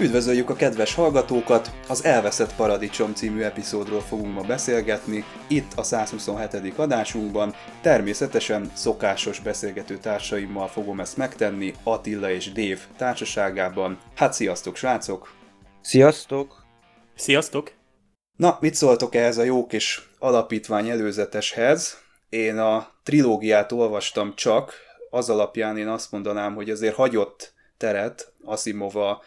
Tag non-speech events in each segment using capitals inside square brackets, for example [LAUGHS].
Üdvözöljük a kedves hallgatókat! Az Elveszett Paradicsom című epizódról fogunk ma beszélgetni, itt a 127. adásunkban. Természetesen szokásos beszélgető társaimmal fogom ezt megtenni, Attila és Dév társaságában. Hát sziasztok, srácok! Sziasztok! Sziasztok! Na, mit szóltok ehhez a jó kis alapítvány előzeteshez? Én a trilógiát olvastam csak, az alapján én azt mondanám, hogy azért hagyott teret Asimova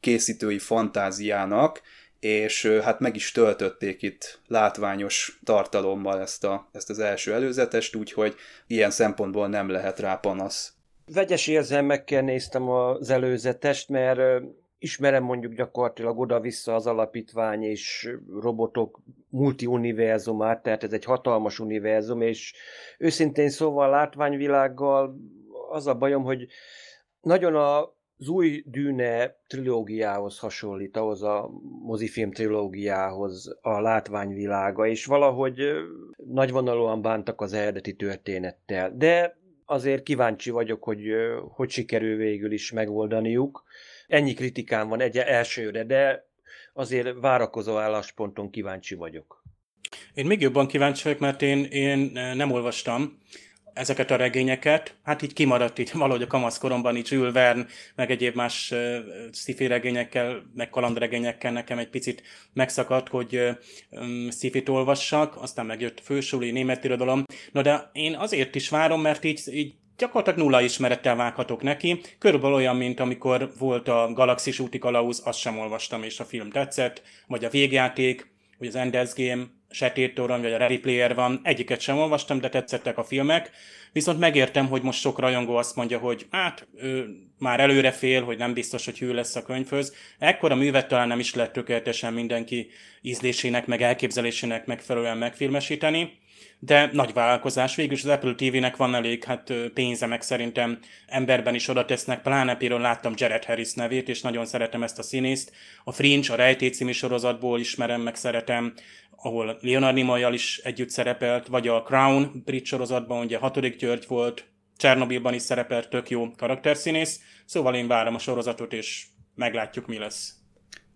készítői fantáziának, és hát meg is töltötték itt látványos tartalommal ezt, a, ezt az első előzetest, úgyhogy ilyen szempontból nem lehet rá panasz. Vegyes érzelmekkel néztem az előzetest, mert ismerem mondjuk gyakorlatilag oda-vissza az alapítvány és robotok multi-univerzumát, tehát ez egy hatalmas univerzum, és őszintén szóval látványvilággal az a bajom, hogy nagyon a az új Dűne trilógiához hasonlít, ahhoz a mozifilm trilógiához a látványvilága, és valahogy nagyvonalúan bántak az eredeti történettel. De azért kíváncsi vagyok, hogy hogy sikerül végül is megoldaniuk. Ennyi kritikám van egy elsőre, de azért várakozó állásponton kíváncsi vagyok. Én még jobban kíváncsi vagyok, mert én, én nem olvastam ezeket a regényeket, hát így kimaradt így valahogy a kamaszkoromban így Jules Verne, meg egyéb más uh, sci regényekkel, meg kalandregényekkel nekem egy picit megszakadt, hogy uh, um, sci olvassak, aztán megjött a fősúli német irodalom. No de én azért is várom, mert így, így gyakorlatilag nulla ismerettel vághatok neki. Körülbelül olyan, mint amikor volt a Galaxis úti kalauz, azt sem olvastam, és a film tetszett, vagy a végjáték, vagy az Ender's Game, Sötét Torony, vagy a Ready Player van, egyiket sem olvastam, de tetszettek a filmek, viszont megértem, hogy most sok rajongó azt mondja, hogy hát ő már előre fél, hogy nem biztos, hogy hű lesz a könyvhöz. Ekkor a művet talán nem is lehet tökéletesen mindenki ízlésének, meg elképzelésének megfelelően megfilmesíteni, de nagy vállalkozás. Végül az Apple TV-nek van elég hát, pénze, meg szerintem emberben is oda tesznek. Pláne például láttam Jared Harris nevét, és nagyon szeretem ezt a színészt. A Fringe, a Rejtély című sorozatból ismerem, meg szeretem ahol Leonard Nimoyjal is együtt szerepelt, vagy a Crown brit sorozatban, ugye hatodik György volt, Csernobilban is szerepelt, tök jó karakterszínész, szóval én várom a sorozatot, és meglátjuk, mi lesz.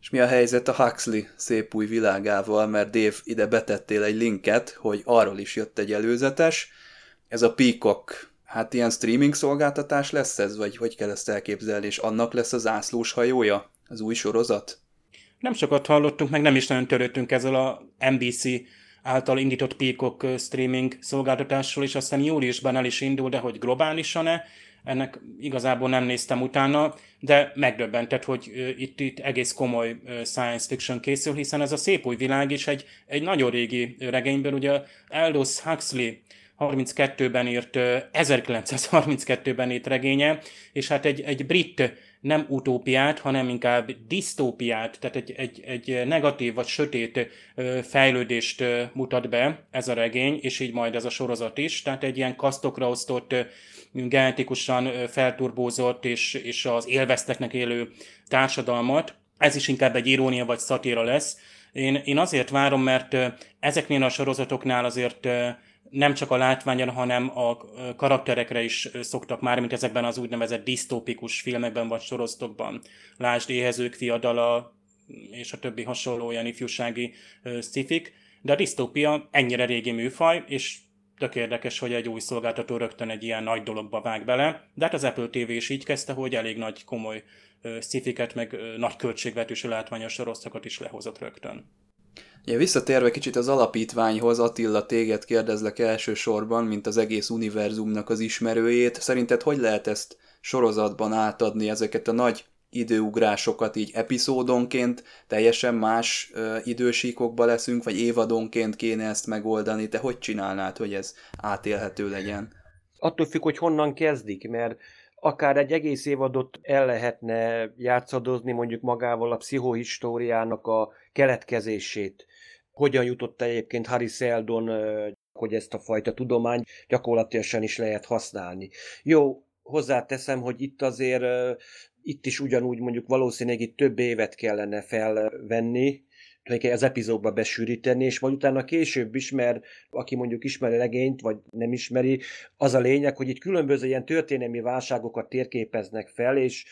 És mi a helyzet a Huxley szép új világával, mert Dave ide betettél egy linket, hogy arról is jött egy előzetes. Ez a Peacock, hát ilyen streaming szolgáltatás lesz ez, vagy hogy kell ezt elképzelni, és annak lesz az ászlós hajója, az új sorozat? Nem sokat hallottunk, meg nem is nagyon törődtünk ezzel a NBC által indított Peacock streaming szolgáltatásról, és aztán júliusban el is indul, de hogy globálisan-e, ennek igazából nem néztem utána, de megdöbbentett, hogy itt, itt egész komoly science fiction készül, hiszen ez a szép új világ is egy, egy nagyon régi regényből, ugye Aldous Huxley 32-ben írt, 1932-ben írt regénye, és hát egy, egy brit nem utópiát, hanem inkább disztópiát, tehát egy, egy, egy negatív vagy sötét fejlődést mutat be ez a regény, és így majd ez a sorozat is, tehát egy ilyen kasztokra osztott, genetikusan felturbózott és, és az élvezteknek élő társadalmat. Ez is inkább egy irónia vagy szatíra lesz. Én, én azért várom, mert ezeknél a sorozatoknál azért nem csak a látványon, hanem a karakterekre is szoktak már, mint ezekben az úgynevezett disztópikus filmekben vagy sorozatokban. Lásd éhezők, fiadala, és a többi hasonló olyan ifjúsági szifik. De a disztópia ennyire régi műfaj, és tök érdekes, hogy egy új szolgáltató rögtön egy ilyen nagy dologba vág bele. De hát az Apple TV is így kezdte, hogy elég nagy, komoly szifiket, meg nagy költségvetésű látványos sorozatokat is lehozott rögtön. Ja, visszatérve kicsit az alapítványhoz, Attila, téged kérdezlek elsősorban, mint az egész univerzumnak az ismerőjét. Szerinted hogy lehet ezt sorozatban átadni ezeket a nagy időugrásokat így epizódonként, teljesen más ö, idősíkokba leszünk, vagy évadonként kéne ezt megoldani? Te hogy csinálnád, hogy ez átélhető legyen? Attól függ, hogy honnan kezdik, mert akár egy egész évadot el lehetne játszadozni mondjuk magával a pszichohistóriának a keletkezését hogyan jutott egyébként Harry Seldon hogy ezt a fajta tudomány gyakorlatilag is lehet használni. Jó, hozzáteszem, hogy itt azért itt is ugyanúgy mondjuk valószínűleg itt több évet kellene felvenni, az epizódba besűríteni, és majd utána később is, mert aki mondjuk ismeri legényt, vagy nem ismeri, az a lényeg, hogy itt különböző ilyen történelmi válságokat térképeznek fel, és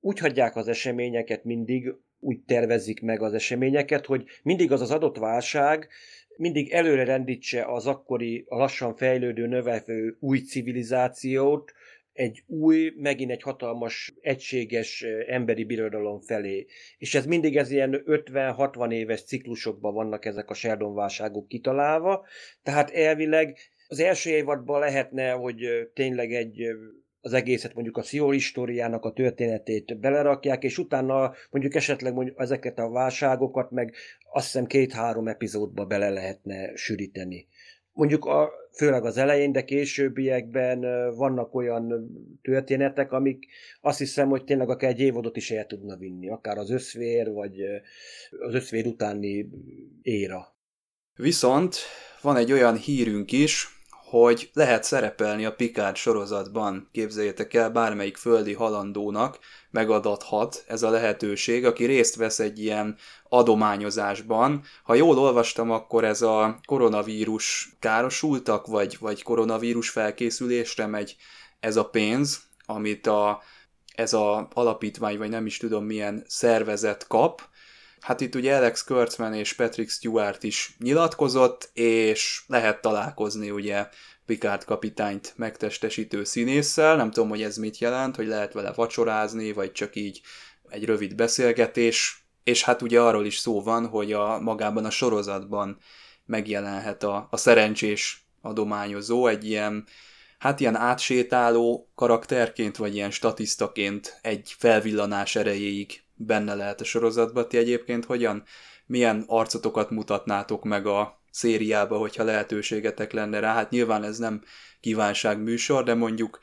úgy hagyják az eseményeket mindig, úgy tervezik meg az eseményeket, hogy mindig az az adott válság mindig előre rendítse az akkori, a lassan fejlődő, növekvő új civilizációt, egy új, megint egy hatalmas, egységes emberi birodalom felé. És ez mindig ez ilyen 50-60 éves ciklusokban vannak ezek a Sheldon válságok kitalálva, tehát elvileg az első évadban lehetne, hogy tényleg egy az egészet mondjuk a Szior históriának a történetét belerakják, és utána mondjuk esetleg mondjuk ezeket a válságokat meg azt hiszem két-három epizódba bele lehetne sűríteni. Mondjuk a, főleg az elején, de későbbiekben vannak olyan történetek, amik azt hiszem, hogy tényleg akár egy évadot is el tudna vinni, akár az összvér, vagy az összvér utáni éra. Viszont van egy olyan hírünk is, hogy lehet szerepelni a Picard sorozatban, képzeljétek el, bármelyik földi halandónak megadathat ez a lehetőség, aki részt vesz egy ilyen adományozásban. Ha jól olvastam, akkor ez a koronavírus károsultak, vagy, vagy koronavírus felkészülésre megy ez a pénz, amit a, ez a alapítvány, vagy nem is tudom milyen szervezet kap, Hát itt ugye Alex Kurtzman és Patrick Stewart is nyilatkozott, és lehet találkozni ugye Picard kapitányt megtestesítő színésszel. Nem tudom, hogy ez mit jelent, hogy lehet vele vacsorázni, vagy csak így egy rövid beszélgetés. És hát ugye arról is szó van, hogy a magában a sorozatban megjelenhet a, a szerencsés adományozó, egy ilyen, hát ilyen átsétáló karakterként, vagy ilyen statisztaként egy felvillanás erejéig benne lehet a sorozatban. Ti egyébként hogyan, milyen arcotokat mutatnátok meg a szériába, hogyha lehetőségetek lenne rá? Hát nyilván ez nem kívánság műsor, de mondjuk,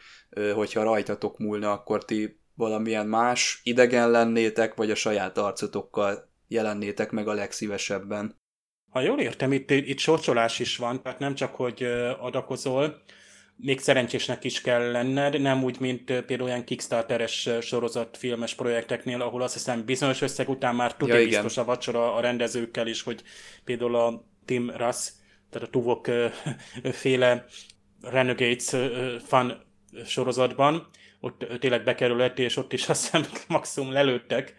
hogyha rajtatok múlna, akkor ti valamilyen más idegen lennétek, vagy a saját arcotokkal jelennétek meg a legszívesebben. Ha jól értem, itt, itt sorcsolás is van, tehát nem csak, hogy adakozol, még szerencsésnek is kell lenned, nem úgy, mint például olyan Kickstarteres sorozatfilmes projekteknél, ahol azt hiszem bizonyos összeg után már tudja ja, biztos a vacsora a rendezőkkel is, hogy például a Tim Russ, tehát a Tuvok féle Renegades fan sorozatban, ott tényleg bekerülött, és ott is azt hiszem [LAUGHS] maximum lelőttek,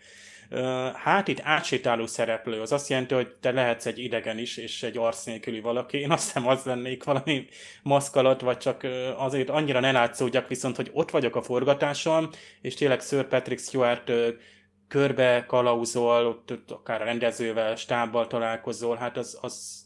Hát itt átsétáló szereplő, az azt jelenti, hogy te lehetsz egy idegen is, és egy arc nélküli valaki. Én azt hiszem az lennék valami maszk alatt, vagy csak azért annyira ne látszódjak, viszont, hogy ott vagyok a forgatáson, és tényleg Sir Patrick Stewart körbe kalauzol, ott, ott akár a rendezővel, stábbal találkozol, hát az, az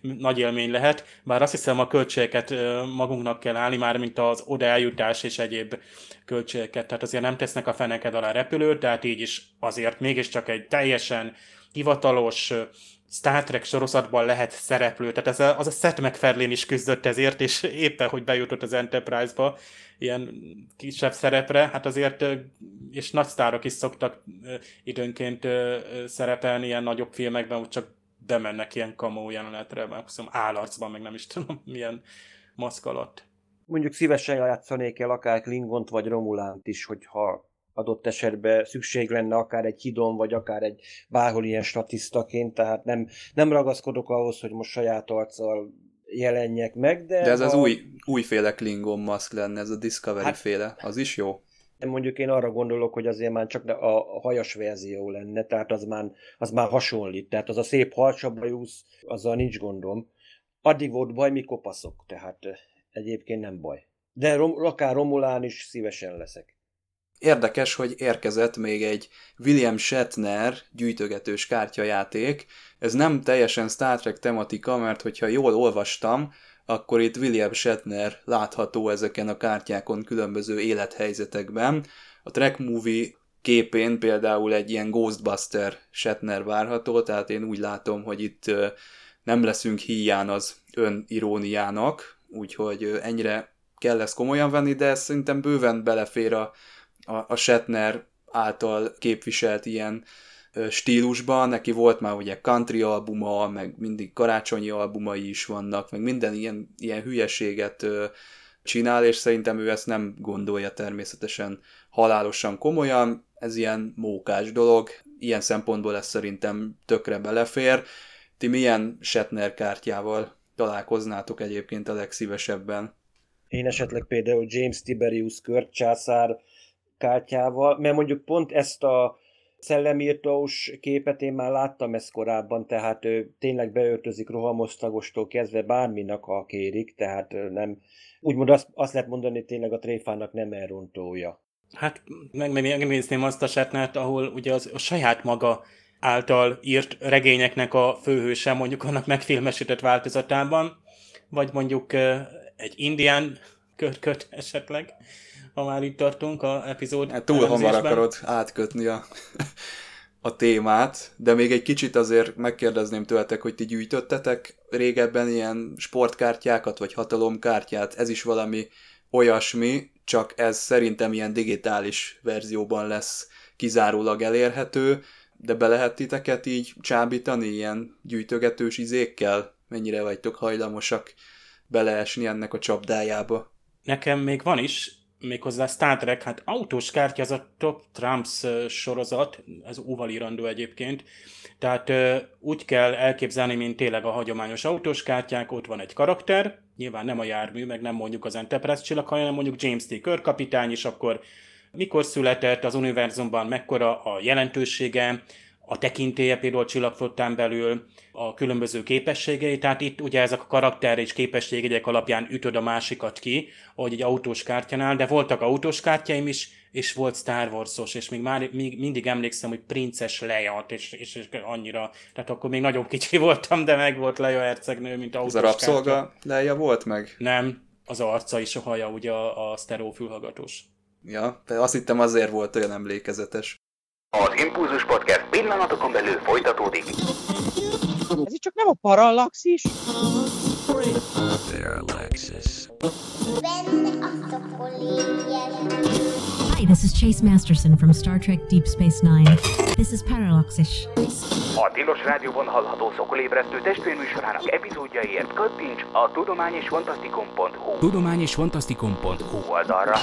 nagy élmény lehet, bár azt hiszem a költségeket magunknak kell állni, már mint az oda eljutás és egyéb költségeket, tehát azért nem tesznek a feneked alá repülőt, tehát így is azért mégiscsak egy teljesen hivatalos Star Trek sorozatban lehet szereplő, tehát ez a, az a Seth MacFarlane is küzdött ezért, és éppen, hogy bejutott az Enterprise-ba ilyen kisebb szerepre, hát azért, és nagy sztárok is szoktak időnként szerepelni ilyen nagyobb filmekben, hogy csak bemennek ilyen kamó jelenetre, maximum állarcban, meg nem is tudom [LAUGHS] milyen maszk alatt. Mondjuk szívesen játszanék el akár Klingont vagy Romulánt is, hogyha adott esetben szükség lenne akár egy hidon, vagy akár egy bárhol ilyen statisztaként, tehát nem, nem ragaszkodok ahhoz, hogy most saját arccal jelenjek meg, de... De ez a... az új, újféle Klingon maszk lenne, ez a Discovery hát, féle, az is jó? De mondjuk én arra gondolok, hogy azért már csak a hajas verzió lenne, tehát az már, az már hasonlít. Tehát az a szép harcsabajusz, azzal nincs gondom. Addig volt baj, mi kopaszok, tehát egyébként nem baj. De rom, akár Romulán is szívesen leszek. Érdekes, hogy érkezett még egy William Shatner gyűjtögetős kártyajáték. Ez nem teljesen Star Trek tematika, mert hogyha jól olvastam, akkor itt William Shatner látható ezeken a kártyákon különböző élethelyzetekben. A Track Movie képén például egy ilyen Ghostbuster Shatner várható, tehát én úgy látom, hogy itt nem leszünk híján az öniróniának, úgyhogy ennyire kell ezt komolyan venni, de ez szerintem bőven belefér a, a, a Shatner által képviselt ilyen stílusban, neki volt már ugye country albuma, meg mindig karácsonyi albumai is vannak, meg minden ilyen, ilyen hülyeséget csinál, és szerintem ő ezt nem gondolja természetesen halálosan komolyan, ez ilyen mókás dolog, ilyen szempontból ez szerintem tökre belefér. Ti milyen Shatner kártyával találkoznátok egyébként a legszívesebben? Én esetleg például James Tiberius Kört császár kártyával, mert mondjuk pont ezt a szellemírtós képet én már láttam ezt korábban, tehát ő tényleg beöltözik rohamosztagostól kezdve bárminak, ha kérik, tehát nem, úgymond azt, azt lehet mondani, tényleg a tréfának nem elrontója. Hát meg megnézném azt a setnát, ahol ugye az, a saját maga által írt regényeknek a főhőse mondjuk annak megfilmesített változatában, vagy mondjuk egy indián köt esetleg, ha már itt tartunk a epizód hát Túl hamar akarod átkötni a, [LAUGHS] a témát, de még egy kicsit azért megkérdezném tőletek, hogy ti gyűjtöttetek régebben ilyen sportkártyákat, vagy hatalomkártyát, ez is valami olyasmi, csak ez szerintem ilyen digitális verzióban lesz kizárólag elérhető, de be lehet titeket így csábítani ilyen gyűjtögetős izékkel? Mennyire vagytok hajlamosak beleesni ennek a csapdájába? Nekem még van is, méghozzá Star Trek, hát autós kártya, az a Top Trumps sorozat, ez óval írandó egyébként, tehát úgy kell elképzelni, mint tényleg a hagyományos autós kártyák, ott van egy karakter, nyilván nem a jármű, meg nem mondjuk az Enterprise csillag, hanem mondjuk James T. Kirk kapitány, és akkor mikor született az univerzumban, mekkora a jelentősége, a tekintélye például a csillagflottán belül, a különböző képességei, tehát itt ugye ezek a karakter és képességek alapján ütöd a másikat ki, ahogy egy autós kártyánál, de voltak autós kártyáim is, és volt Star Wars-os, és még már még mindig emlékszem, hogy Princes Leia, és, és, és annyira, tehát akkor még nagyon kicsi voltam, de meg volt Leia hercegnő, mint autós Ez a rabszolga Leia volt meg? Nem, az arca és a haja, ugye a, a sztereó fülhallgatós. Ja, de azt hittem azért volt olyan emlékezetes. Az Impulzus Podcast pillanatokon belül folytatódik. Ez itt csak nem a parallaxis? Parallaxis. Hi, this is Chase Masterson from Star Trek Deep Space Nine. This is Parallaxis. A Tilos Rádióban hallható szokolébresztő testvérműsorának epizódjaiért kattints a tudomány és fantasztikum.hu tudomány és fantasztikum.hu oldalra.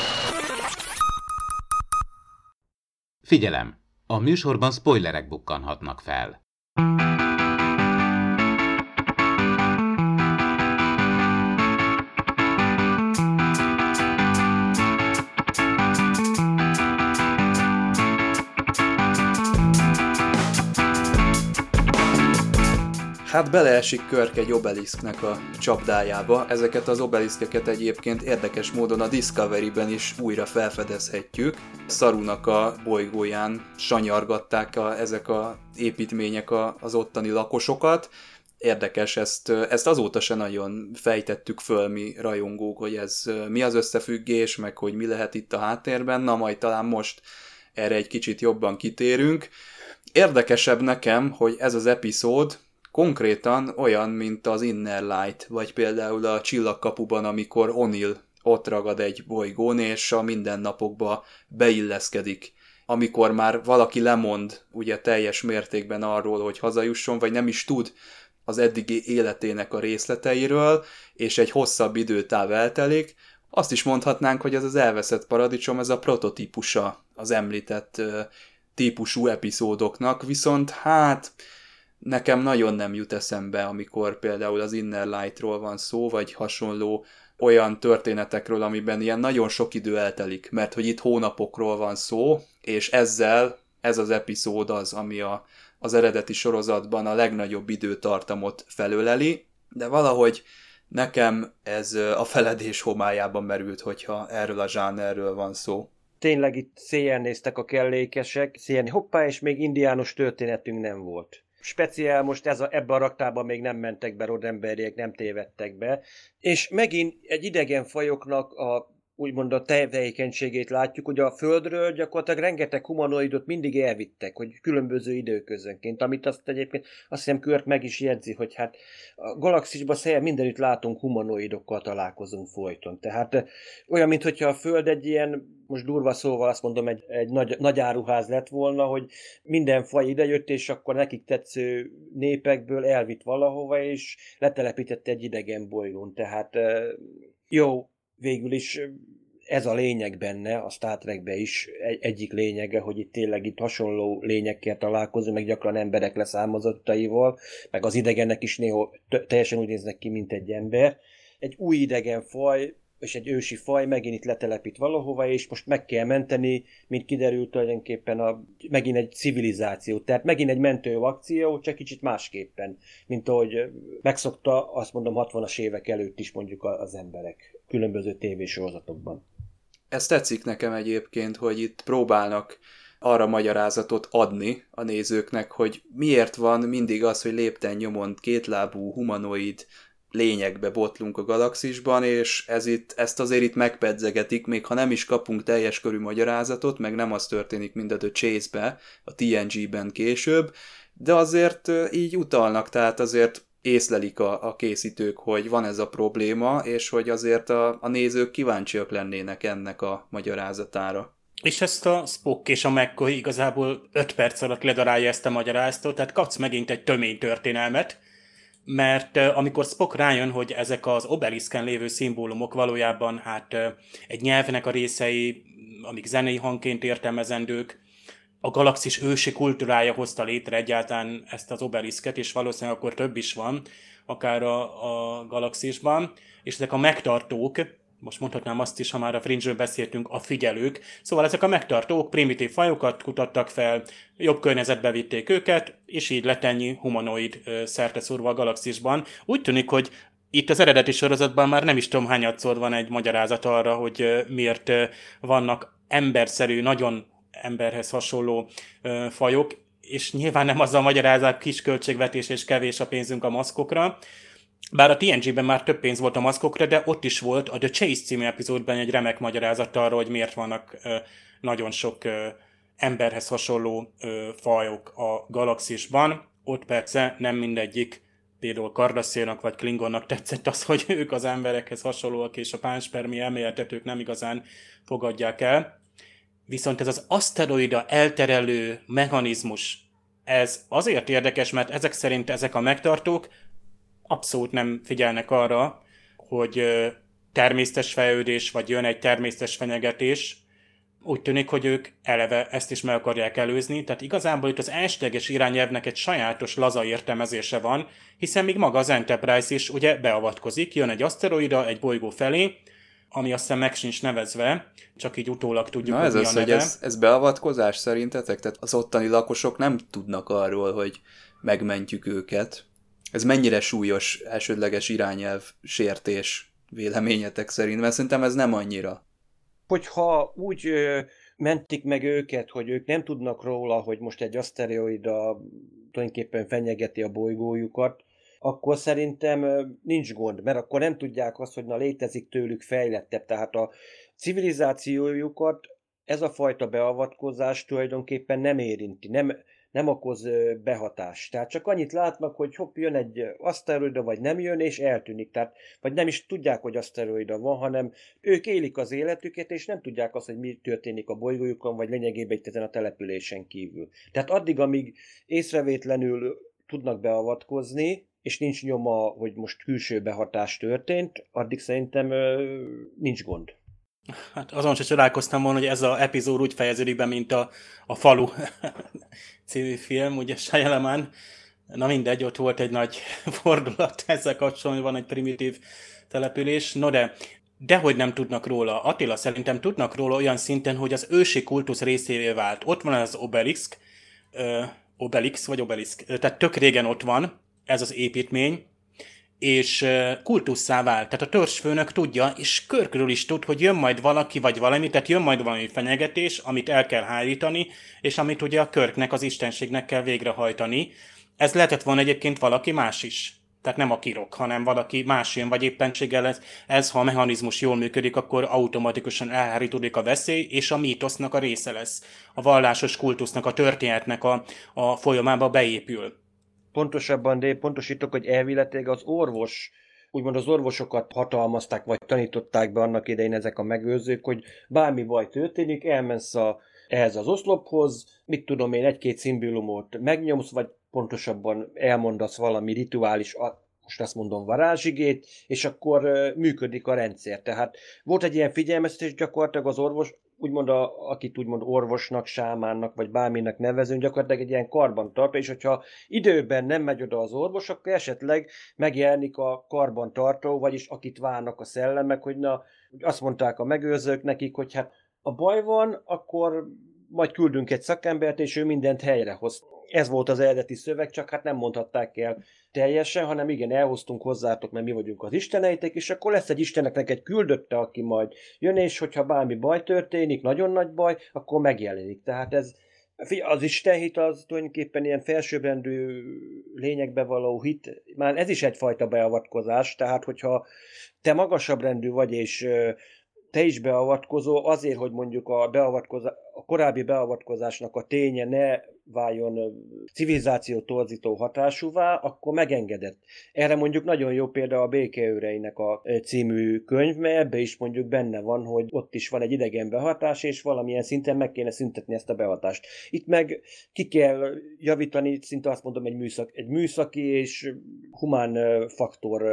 Figyelem! A műsorban spoilerek bukkanhatnak fel. Hát beleesik Körk egy obelisknek a csapdájába. Ezeket az obeliszkeket egyébként érdekes módon a Discovery-ben is újra felfedezhetjük. Szarunak a bolygóján sanyargatták a, ezek a építmények a, az ottani lakosokat. Érdekes, ezt, ezt azóta se nagyon fejtettük föl mi rajongók, hogy ez mi az összefüggés, meg hogy mi lehet itt a háttérben. Na majd talán most erre egy kicsit jobban kitérünk. Érdekesebb nekem, hogy ez az epizód konkrétan olyan, mint az Inner Light, vagy például a Csillagkapuban, amikor Onil ott ragad egy bolygón, és a mindennapokba beilleszkedik. Amikor már valaki lemond ugye teljes mértékben arról, hogy hazajusson, vagy nem is tud az eddigi életének a részleteiről, és egy hosszabb időtáv eltelik, azt is mondhatnánk, hogy ez az elveszett paradicsom, ez a prototípusa az említett típusú epizódoknak, viszont hát nekem nagyon nem jut eszembe, amikor például az Inner Light-ról van szó, vagy hasonló olyan történetekről, amiben ilyen nagyon sok idő eltelik, mert hogy itt hónapokról van szó, és ezzel ez az epizód az, ami a, az eredeti sorozatban a legnagyobb időtartamot felöleli, de valahogy nekem ez a feledés homályában merült, hogyha erről a zsánerről van szó. Tényleg itt széjjel néztek a kellékesek, széjjel, hoppá, és még indiános történetünk nem volt speciál most ez a, ebbe a raktában még nem mentek be rodemberiek, nem tévedtek be. És megint egy idegen fajoknak a úgymond a tevékenységét látjuk, hogy a Földről gyakorlatilag rengeteg humanoidot mindig elvittek, hogy különböző időközönként, amit azt egyébként azt hiszem Kört meg is jegyzi, hogy hát a galaxisban szél mindenütt látunk humanoidokkal találkozunk folyton. Tehát olyan, mintha a Föld egy ilyen most durva szóval azt mondom, egy, egy nagy, nagy áruház lett volna, hogy minden faj idejött, és akkor nekik tetsző népekből elvitt valahova, és letelepítette egy idegen bolygón. Tehát jó, végül is ez a lényeg benne, a Star Trekbe is egy, egyik lényege, hogy itt tényleg itt hasonló lényekkel találkozunk, meg gyakran emberek leszámozottaival, meg az idegenek is néha teljesen úgy néznek ki, mint egy ember. Egy új idegen faj, és egy ősi faj megint itt letelepít valahova, és most meg kell menteni, mint kiderült tulajdonképpen a, megint egy civilizáció. Tehát megint egy mentő akció, csak kicsit másképpen, mint ahogy megszokta, azt mondom, 60-as évek előtt is mondjuk az emberek különböző tévésorozatokban. Ez tetszik nekem egyébként, hogy itt próbálnak arra magyarázatot adni a nézőknek, hogy miért van mindig az, hogy lépten nyomon kétlábú humanoid lényekbe botlunk a galaxisban, és ez itt, ezt azért itt megpedzegetik, még ha nem is kapunk teljes körű magyarázatot, meg nem az történik, mint a Chase-be, a TNG-ben később, de azért így utalnak, tehát azért észlelik a, a készítők, hogy van ez a probléma, és hogy azért a, a nézők kíváncsiak lennének ennek a magyarázatára. És ezt a Spock és a McCoy igazából 5 perc alatt ledarálja ezt a magyarázatot, tehát kapsz megint egy tömény történelmet, mert amikor Spock rájön, hogy ezek az obeliszken lévő szimbólumok valójában hát egy nyelvnek a részei, amik zenei hangként értelmezendők, a galaxis ősi kultúrája hozta létre egyáltalán ezt az obeliszket, és valószínűleg akkor több is van, akár a, a galaxisban, és ezek a megtartók, most mondhatnám azt is, ha már a fringe beszéltünk, a figyelők. Szóval ezek a megtartók primitív fajokat kutattak fel, jobb környezetbe vitték őket, és így lett ennyi humanoid szerte szórva a galaxisban. Úgy tűnik, hogy itt az eredeti sorozatban már nem is tudom hányadszor van egy magyarázat arra, hogy miért vannak emberszerű, nagyon emberhez hasonló fajok, és nyilván nem azzal magyarázák kis költségvetés és kevés a pénzünk a maszkokra, bár a TNG-ben már több pénz volt a maszkokra, de ott is volt a The Chase című epizódban egy remek magyarázat arra, hogy miért vannak ö, nagyon sok ö, emberhez hasonló ö, fajok a galaxisban. Ott persze nem mindegyik például Kardaszénak vagy Klingonnak tetszett az, hogy ők az emberekhez hasonlóak, és a pánspermi elméletet ők nem igazán fogadják el. Viszont ez az aszteroida elterelő mechanizmus, ez azért érdekes, mert ezek szerint ezek a megtartók abszolút nem figyelnek arra, hogy természetes fejlődés, vagy jön egy természetes fenyegetés, úgy tűnik, hogy ők eleve ezt is meg akarják előzni, tehát igazából itt az elsőleges irányelvnek egy sajátos laza értelmezése van, hiszen még maga az Enterprise is ugye beavatkozik, jön egy aszteroida egy bolygó felé, ami aztán meg sincs nevezve, csak így utólag tudjuk, Na ez az, hogy ez, ez beavatkozás szerintetek? Tehát az ottani lakosok nem tudnak arról, hogy megmentjük őket, ez mennyire súlyos elsődleges irányelv sértés véleményetek szerint, mert szerintem ez nem annyira. Hogyha úgy ö, mentik meg őket, hogy ők nem tudnak róla, hogy most egy aszteroida tulajdonképpen fenyegeti a bolygójukat, akkor szerintem nincs gond, mert akkor nem tudják azt, hogy na létezik tőlük fejlettebb. Tehát a civilizációjukat ez a fajta beavatkozás tulajdonképpen nem érinti, nem, nem okoz behatást. Tehát csak annyit látnak, hogy hopp, jön egy aszteroida, vagy nem jön, és eltűnik. Tehát, vagy nem is tudják, hogy aszteroida van, hanem ők élik az életüket, és nem tudják azt, hogy mi történik a bolygójukon, vagy lényegében itt ezen a településen kívül. Tehát addig, amíg észrevétlenül tudnak beavatkozni, és nincs nyoma, hogy most külső behatás történt, addig szerintem ö, nincs gond. Hát azon sem csodálkoztam volna, hogy ez az epizód úgy fejeződik be, mint a, a falu [LAUGHS] című film, ugye Shyamalan, na mindegy, ott volt egy nagy [LAUGHS] fordulat ezzel kapcsolatban, van egy primitív település, no de Dehogy nem tudnak róla. Attila szerintem tudnak róla olyan szinten, hogy az ősi kultusz részévé vált. Ott van az obelisk, ö, obelix vagy obelisk, tehát tök régen ott van ez az építmény, és kultusszá vált. Tehát a törzsfőnök tudja, és körkörül is tud, hogy jön majd valaki vagy valami, tehát jön majd valami fenyegetés, amit el kell hárítani, és amit ugye a körknek, az istenségnek kell végrehajtani. Ez lehetett volna egyébként valaki más is. Tehát nem a kirok, hanem valaki más jön, vagy éppenséggel ez, ez, ha a mechanizmus jól működik, akkor automatikusan elhárítódik a veszély, és a mítosznak a része lesz. A vallásos kultusznak, a történetnek a, a folyamába beépül. Pontosabban, de pontosítok, hogy elvileg az orvos úgymond az orvosokat hatalmazták, vagy tanították be annak idején ezek a megőrzők, hogy bármi baj történik, elmensz a, ehhez az oszlophoz, mit tudom én, egy-két szimbólumot megnyomsz, vagy pontosabban elmondasz valami rituális, most azt mondom varázsigét, és akkor működik a rendszer. Tehát volt egy ilyen figyelmeztetés gyakorlatilag az orvos, úgymond a, akit úgymond orvosnak, sámánnak, vagy bárminek nevezünk, gyakorlatilag egy ilyen karban tartó, és hogyha időben nem megy oda az orvos, akkor esetleg megjelenik a karban tartó, vagyis akit várnak a szellemek, hogy na, azt mondták a megőrzők nekik, hogy hát a baj van, akkor majd küldünk egy szakembert, és ő mindent helyrehoz. Ez volt az eredeti szöveg, csak hát nem mondhatták el teljesen, hanem igen, elhoztunk hozzátok, mert mi vagyunk az isteneitek, és akkor lesz egy isteneknek egy küldötte, aki majd jön, és hogyha bármi baj történik, nagyon nagy baj, akkor megjelenik. Tehát ez, az istenhit az tulajdonképpen ilyen felsőbbrendű lényekbe való hit, már ez is egyfajta beavatkozás, tehát hogyha te magasabb rendű vagy, és te is beavatkozó azért, hogy mondjuk a, beavatkozás, a korábbi beavatkozásnak a ténye ne váljon civilizáció torzító hatásúvá, akkor megengedett. Erre mondjuk nagyon jó példa a Békeőreinek a című könyv, mert ebbe is mondjuk benne van, hogy ott is van egy idegen behatás, és valamilyen szinten meg kéne szüntetni ezt a behatást. Itt meg ki kell javítani, szinte azt mondom, egy, műszak, egy műszaki és humán faktor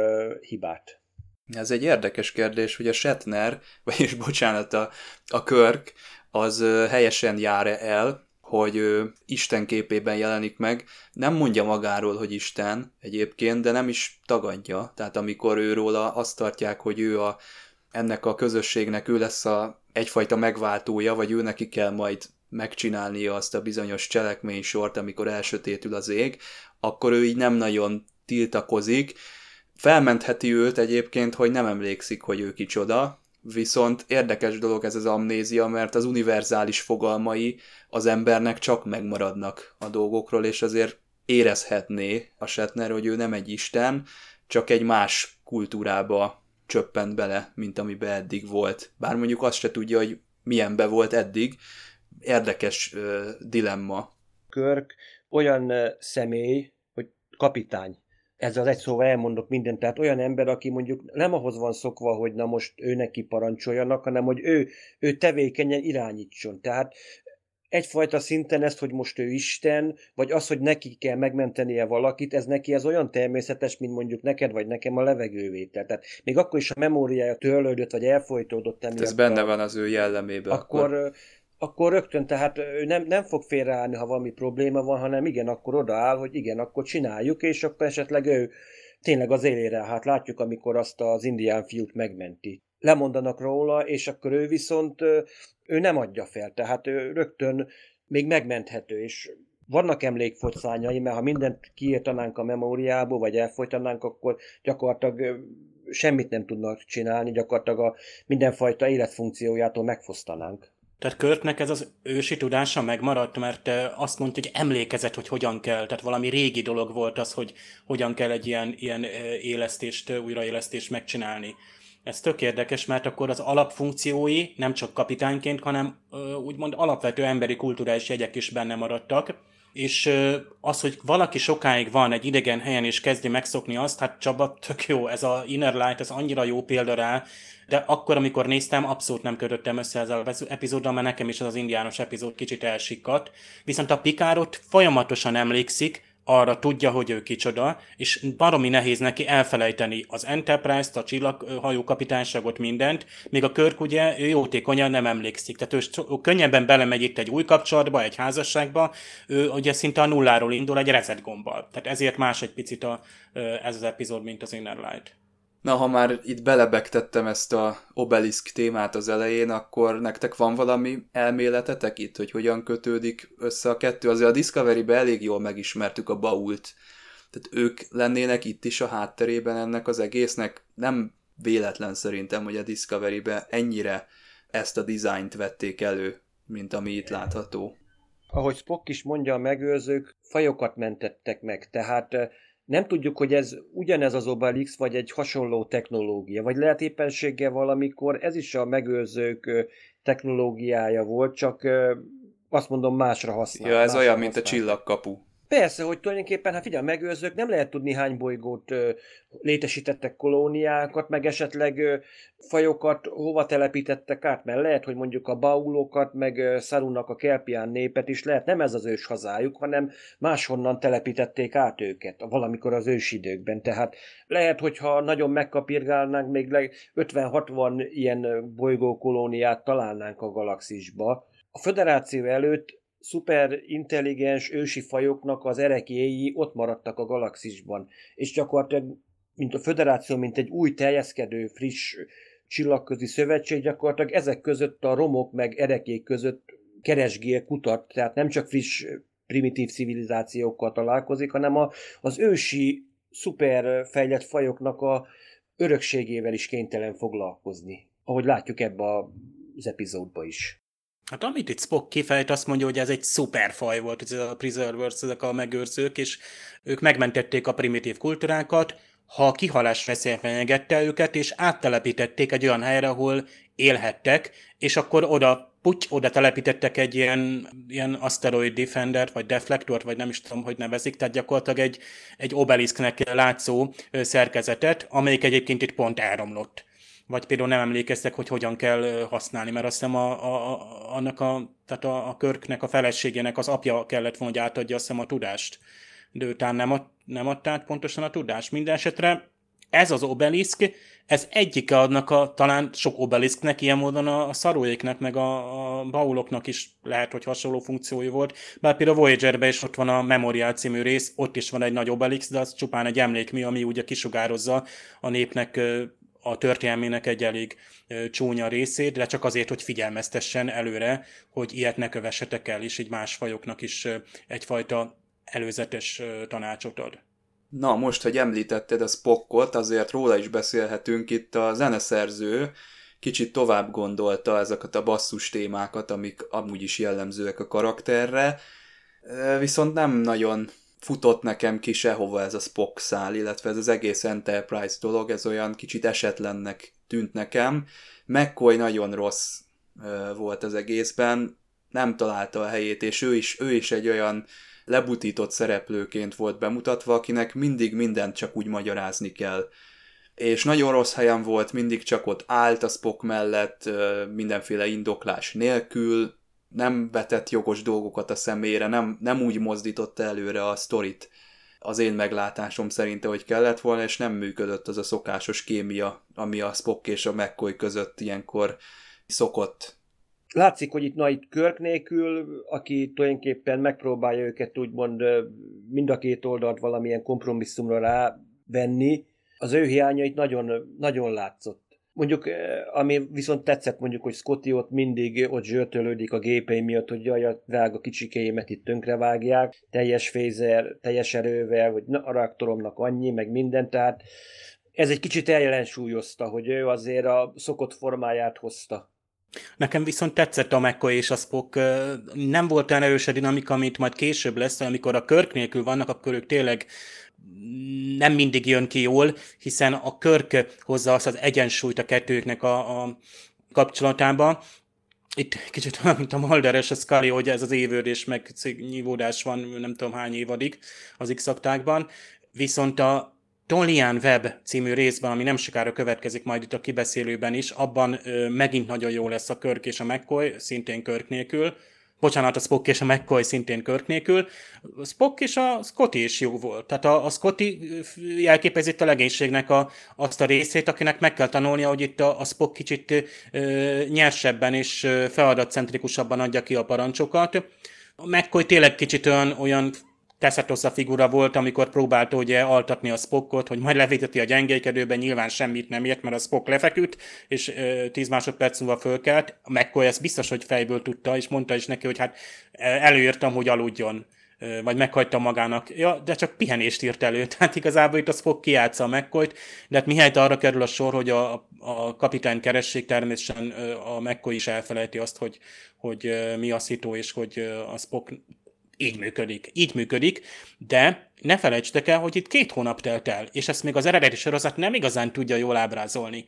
hibát. Ez egy érdekes kérdés, hogy a Shatner, [LAUGHS] vagyis bocsánat, a, a Körk, az helyesen jár -e el, hogy Isten képében jelenik meg. Nem mondja magáról, hogy Isten egyébként, de nem is tagadja. Tehát amikor ő róla azt tartják, hogy ő a, ennek a közösségnek ő lesz a egyfajta megváltója, vagy ő neki kell majd megcsinálnia azt a bizonyos cselekménysort, amikor elsötétül az ég, akkor ő így nem nagyon tiltakozik, Felmentheti őt egyébként, hogy nem emlékszik, hogy ő kicsoda, viszont érdekes dolog ez az amnézia, mert az univerzális fogalmai az embernek csak megmaradnak a dolgokról, és azért érezhetné a Shatner, hogy ő nem egy isten, csak egy más kultúrába csöppent bele, mint amiben eddig volt. Bár mondjuk azt se tudja, hogy milyenbe volt eddig. Érdekes uh, dilemma. Körk olyan személy, hogy kapitány ezzel egy szóval elmondok mindent, tehát olyan ember, aki mondjuk nem ahhoz van szokva, hogy na most ő neki parancsoljanak, hanem hogy ő, ő tevékenyen irányítson. Tehát egyfajta szinten ezt, hogy most ő Isten, vagy az, hogy neki kell megmentenie valakit, ez neki ez olyan természetes, mint mondjuk neked vagy nekem a levegővétel. Tehát még akkor is a memóriája törlődött, vagy elfolytódott emiatt. Ez benne van az ő jellemében. Akkor, akkor akkor rögtön, tehát ő nem, nem fog félreállni, ha valami probléma van, hanem igen, akkor odaáll, hogy igen, akkor csináljuk, és akkor esetleg ő tényleg az élére, hát látjuk, amikor azt az indián fiút megmenti. Lemondanak róla, és akkor ő viszont ő nem adja fel, tehát ő rögtön még megmenthető, és vannak emlékfocányai, mert ha mindent kiírtanánk a memóriából, vagy elfolytanánk, akkor gyakorlatilag semmit nem tudnak csinálni, gyakorlatilag a mindenfajta életfunkciójától megfosztanánk. Tehát Körtnek ez az ősi tudása megmaradt, mert azt mondta, hogy emlékezett, hogy hogyan kell, tehát valami régi dolog volt az, hogy hogyan kell egy ilyen, ilyen élesztést, újraélesztést megcsinálni. Ez tök érdekes, mert akkor az alapfunkciói nem csak kapitányként, hanem úgymond alapvető emberi kulturális jegyek is benne maradtak. És az, hogy valaki sokáig van egy idegen helyen és kezdi megszokni azt, hát Csaba, tök jó, ez a Inner Light, ez annyira jó példa rá, de akkor, amikor néztem, abszolút nem kötöttem össze ezzel az epizóddal, mert nekem is az az indiános epizód kicsit elsikkadt. Viszont a Pikárot folyamatosan emlékszik, arra tudja, hogy ő kicsoda, és baromi nehéz neki elfelejteni az Enterprise-t, a csillaghajó kapitányságot, mindent, még a Körk ugye ő jótékonyan nem emlékszik. Tehát ő könnyebben belemegy itt egy új kapcsolatba, egy házasságba, ő ugye szinte a nulláról indul egy reset gombbal. Tehát ezért más egy picit a, ez az epizód, mint az Inner Light. Na, ha már itt belebegtettem ezt a obelisk témát az elején, akkor nektek van valami elméletetek itt, hogy hogyan kötődik össze a kettő? Azért a Discovery-be elég jól megismertük a bault. Tehát ők lennének itt is a hátterében ennek az egésznek. Nem véletlen szerintem, hogy a Discovery-be ennyire ezt a dizájnt vették elő, mint ami itt látható. Ahogy Spock is mondja, a megőrzők fajokat mentettek meg, tehát nem tudjuk, hogy ez ugyanez az Obelix, vagy egy hasonló technológia, vagy lehet éppenséggel valamikor ez is a megőrzők technológiája volt, csak azt mondom másra használ. Ja, ez másra olyan, mint a használ. csillagkapu. Persze, hogy tulajdonképpen, hát figyelj, megőrzők nem lehet tudni hány bolygót ö, létesítettek kolóniákat, meg esetleg ö, fajokat hova telepítettek át, mert lehet, hogy mondjuk a baulokat, meg ö, Sarunnak a kelpián népet is lehet, nem ez az ős hazájuk, hanem máshonnan telepítették át őket, valamikor az ősidőkben. Tehát lehet, hogyha nagyon megkapirgálnánk, még leg- 50-60 ilyen bolygókolóniát találnánk a galaxisba. A föderáció előtt szuper intelligens ősi fajoknak az erekéi ott maradtak a galaxisban, és gyakorlatilag, mint a föderáció, mint egy új teljeszkedő, friss csillagközi szövetség, gyakorlatilag ezek között a romok meg erekék között keresgél, kutat, tehát nem csak friss primitív civilizációkkal találkozik, hanem a, az ősi szuper fejlett fajoknak a örökségével is kénytelen foglalkozni, ahogy látjuk ebbe az epizódba is. Hát amit itt Spock kifejt, azt mondja, hogy ez egy szuperfaj volt, ez a Preservers, ezek a megőrzők, és ők megmentették a primitív kultúrákat, ha a kihalás veszély fenyegette őket, és áttelepítették egy olyan helyre, ahol élhettek, és akkor oda, puty, oda telepítettek egy ilyen, ilyen asteroid defender, vagy deflektort, vagy nem is tudom, hogy nevezik, tehát gyakorlatilag egy, egy obelisknek látszó szerkezetet, amelyik egyébként itt pont elromlott vagy például nem emlékeztek, hogy hogyan kell használni, mert azt hiszem a, a, a, annak a, tehát a, a körknek, a feleségének az apja kellett volna, hogy átadja azt hiszem a tudást. De utána nem, ad, nem adta pontosan a tudást. Minden esetre ez az obelisk, ez egyik adnak a, talán sok obelisknek, ilyen módon a, a szaróéknek, meg a, a bauloknak is lehet, hogy hasonló funkciói volt. Bár például a Voyager-ben is ott van a Memorial című rész, ott is van egy nagy obelisk, de az csupán egy emlékmű, ami ugye kisugározza a népnek a történelmének egy elég csúnya részét, de csak azért, hogy figyelmeztessen előre, hogy ilyet ne kövessetek el, és így más fajoknak is egyfajta előzetes tanácsot ad. Na, most, hogy említetted a Spockot, azért róla is beszélhetünk itt a zeneszerző, kicsit tovább gondolta ezeket a basszus témákat, amik amúgy is jellemzőek a karakterre, viszont nem nagyon futott nekem ki sehova ez a Spock szál, illetve ez az egész Enterprise dolog, ez olyan kicsit esetlennek tűnt nekem. McCoy nagyon rossz volt az egészben, nem találta a helyét, és ő is, ő is egy olyan lebutított szereplőként volt bemutatva, akinek mindig mindent csak úgy magyarázni kell. És nagyon rossz helyen volt, mindig csak ott állt a Spock mellett, mindenféle indoklás nélkül, nem vetett jogos dolgokat a szemére, nem, nem úgy mozdította előre a sztorit az én meglátásom szerint, hogy kellett volna, és nem működött az a szokásos kémia, ami a Spock és a McCoy között ilyenkor szokott. Látszik, hogy itt, na, itt Körk nélkül, aki tulajdonképpen megpróbálja őket úgymond mind a két oldalt valamilyen kompromisszumra rávenni, az ő hiánya itt nagyon, nagyon látszott. Mondjuk, ami viszont tetszett mondjuk, hogy Scotty ott mindig ott zsörtölődik a gépei miatt, hogy jaj, a drága kicsikéimet itt tönkrevágják, teljes fézer, teljes erővel, hogy na, a reaktoromnak annyi, meg minden, tehát ez egy kicsit eljelensúlyozta, hogy ő azért a szokott formáját hozta. Nekem viszont tetszett a McCoy és a Spock, nem volt olyan erős a dinamika, amit majd később lesz, amikor a Körk nélkül vannak, akkor ők tényleg nem mindig jön ki jól, hiszen a Körk hozza azt az egyensúlyt a kettőknek a, a kapcsolatába. Itt kicsit olyan, mint a Mulder és a Scully, hogy ez az évődés meg nyívódás van, nem tudom hány évadig az x Viszont a Tolian Web című részben, ami nem sokára következik majd itt a kibeszélőben is, abban ö, megint nagyon jó lesz a Körk és a McCoy, szintén Körk nélkül. Bocsánat, a Spock és a McCoy szintén Körk nélkül. A Spock és a Scotty is jó volt. Tehát a, a Scotty jelképezi itt a legénységnek a, azt a részét, akinek meg kell tanulnia, hogy itt a, a Spock kicsit ö, nyersebben és feladatcentrikusabban adja ki a parancsokat. A McCoy tényleg kicsit olyan, olyan Tessatosa figura volt, amikor próbálta ugye altatni a Spockot, hogy majd levéteti a gyengékedőben, nyilván semmit nem ért, mert a Spock lefeküdt, és ö, 10 másodperc múlva fölkelt. A McCoy ezt biztos, hogy fejből tudta, és mondta is neki, hogy hát előírtam, hogy aludjon vagy meghagyta magának. Ja, de csak pihenést írt elő. [LAUGHS] Tehát igazából itt a Spock kiátsza a mccoy de hát mihelyt arra kerül a sor, hogy a, a kapitány keressék, természetesen a McCoy is elfelejti azt, hogy, hogy mi a szitó, és hogy a Spock így működik, így működik, de ne felejtsetek el, hogy itt két hónap telt el, és ezt még az eredeti sorozat nem igazán tudja jól ábrázolni.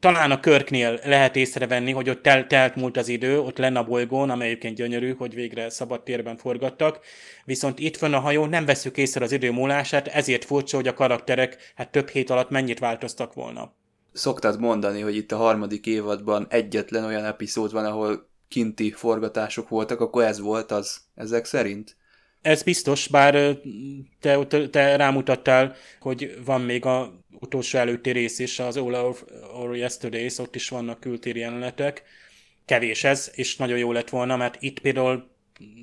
Talán a Körknél lehet észrevenni, hogy ott tel- telt múlt az idő, ott lenne a bolygón, amely egyébként gyönyörű, hogy végre szabad térben forgattak, viszont itt van a hajó, nem veszük észre az idő múlását, ezért furcsa, hogy a karakterek hát több hét alatt mennyit változtak volna. Szoktad mondani, hogy itt a harmadik évadban egyetlen olyan epizód van, ahol kinti forgatások voltak, akkor ez volt az ezek szerint? Ez biztos, bár te, te rámutattál, hogy van még a utolsó előtti rész is, az All Our, Our Yesterdays, ott is vannak kültéri jelenetek. Kevés ez, és nagyon jó lett volna, mert itt például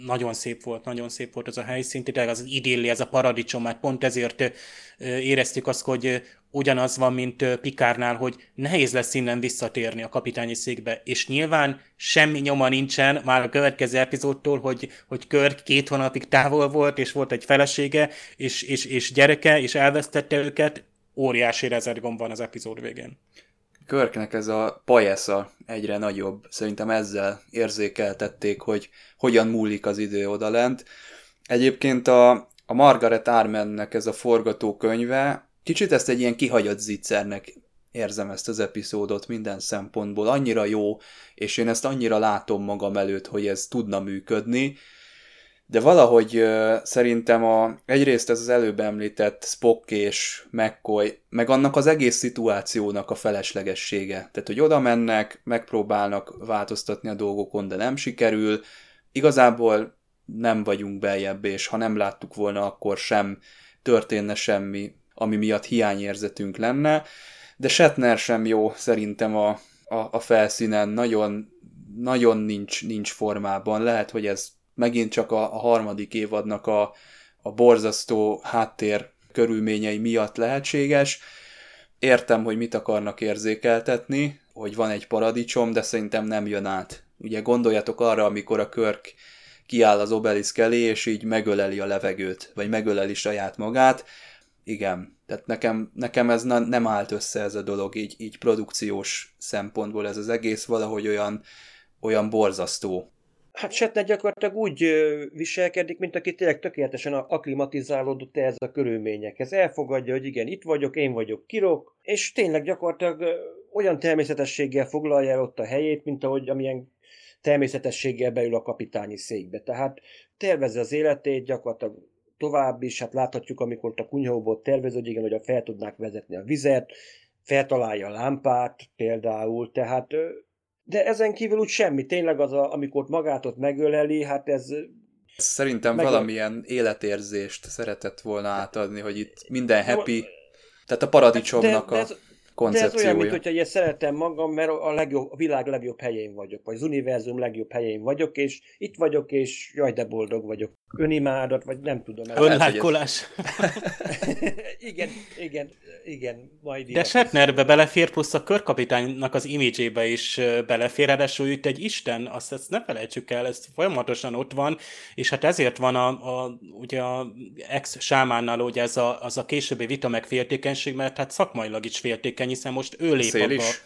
nagyon szép volt, nagyon szép volt az a helyszín, tényleg az idilli, ez a paradicsom, mert pont ezért éreztük azt, hogy ugyanaz van, mint Pikárnál, hogy nehéz lesz innen visszatérni a kapitányi székbe, és nyilván semmi nyoma nincsen már a következő epizódtól, hogy, hogy Körk két hónapig távol volt, és volt egy felesége, és, és, és gyereke, és elvesztette őket, óriási rezergom van az epizód végén. Körknek ez a pajesza egyre nagyobb. Szerintem ezzel érzékeltették, hogy hogyan múlik az idő odalent. Egyébként a, a Margaret Armennek ez a forgatókönyve, kicsit ezt egy ilyen kihagyott zicsernek érzem ezt az epizódot minden szempontból. Annyira jó, és én ezt annyira látom magam előtt, hogy ez tudna működni, de valahogy szerintem a, egyrészt ez az előbb említett Spock és McCoy, meg annak az egész szituációnak a feleslegessége. Tehát, hogy oda mennek, megpróbálnak változtatni a dolgokon, de nem sikerül. Igazából nem vagyunk beljebb, és ha nem láttuk volna, akkor sem történne semmi, ami miatt hiányérzetünk lenne. De Shatner sem jó szerintem a, a, a felszínen, nagyon, nagyon nincs, nincs formában. Lehet, hogy ez megint csak a, a harmadik évadnak a, a borzasztó háttér körülményei miatt lehetséges. Értem, hogy mit akarnak érzékeltetni, hogy van egy paradicsom, de szerintem nem jön át. Ugye gondoljatok arra, amikor a Körk kiáll az obeliszk elé, és így megöleli a levegőt, vagy megöleli saját magát. Igen, tehát nekem, nekem ez nem állt össze ez a dolog, így, így produkciós szempontból ez az egész valahogy olyan, olyan borzasztó. Hát Shatner gyakorlatilag úgy viselkedik, mint aki tényleg tökéletesen aklimatizálódott ehhez a körülményekhez. Elfogadja, hogy igen, itt vagyok, én vagyok Kirok, és tényleg gyakorlatilag olyan természetességgel foglalja el ott a helyét, mint ahogy amilyen természetességgel beül a kapitányi székbe. Tehát tervezze az életét, gyakorlatilag tovább is, hát láthatjuk, amikor a kunyhóból tervez, hogy igen, hogy fel tudnák vezetni a vizet, feltalálja a lámpát például, tehát de ezen kívül úgy semmi. Tényleg az, a, amikor magát ott megöleli, hát ez... Szerintem meg... valamilyen életérzést szeretett volna átadni, hogy itt minden happy, tehát a paradicsomnak de, de ez, a koncepciója. De ez olyan, mint hogyha ilyen szeretem magam, mert a, legjobb, a világ legjobb helyén vagyok, vagy az univerzum legjobb helyén vagyok, és itt vagyok, és jaj, de boldog vagyok. Önimádat, vagy nem tudom. Önlájkolás. [LAUGHS] igen, igen, igen, majd De Shatnerbe belefér, plusz a körkapitánynak az imidzsébe is belefér, ráadásul itt egy isten, azt ezt ne felejtsük el, ez folyamatosan ott van, és hát ezért van a, a ugye a ex-sámánnal ugye ez a, az a későbbi vita meg féltékenység, mert hát szakmailag is féltékeny, hiszen most ő lép Szél abba. Is.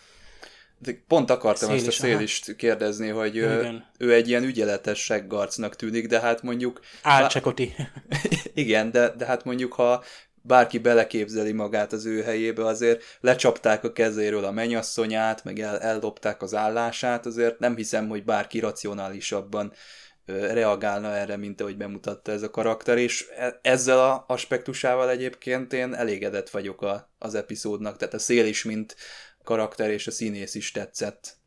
Pont akartam szél ezt a szélist aha. kérdezni, hogy ő, ő egy ilyen ügyeletes seggarcnak tűnik, de hát mondjuk... Álcsekoti. [LAUGHS] Igen, de, de hát mondjuk, ha bárki beleképzeli magát az ő helyébe, azért lecsapták a kezéről a menyasszonyát, meg el, ellopták az állását, azért nem hiszem, hogy bárki racionálisabban reagálna erre, mint ahogy bemutatta ez a karakter, és e, ezzel a aspektusával egyébként én elégedett vagyok a, az epizódnak, tehát a szél is, mint karakter és a színész is tetszett.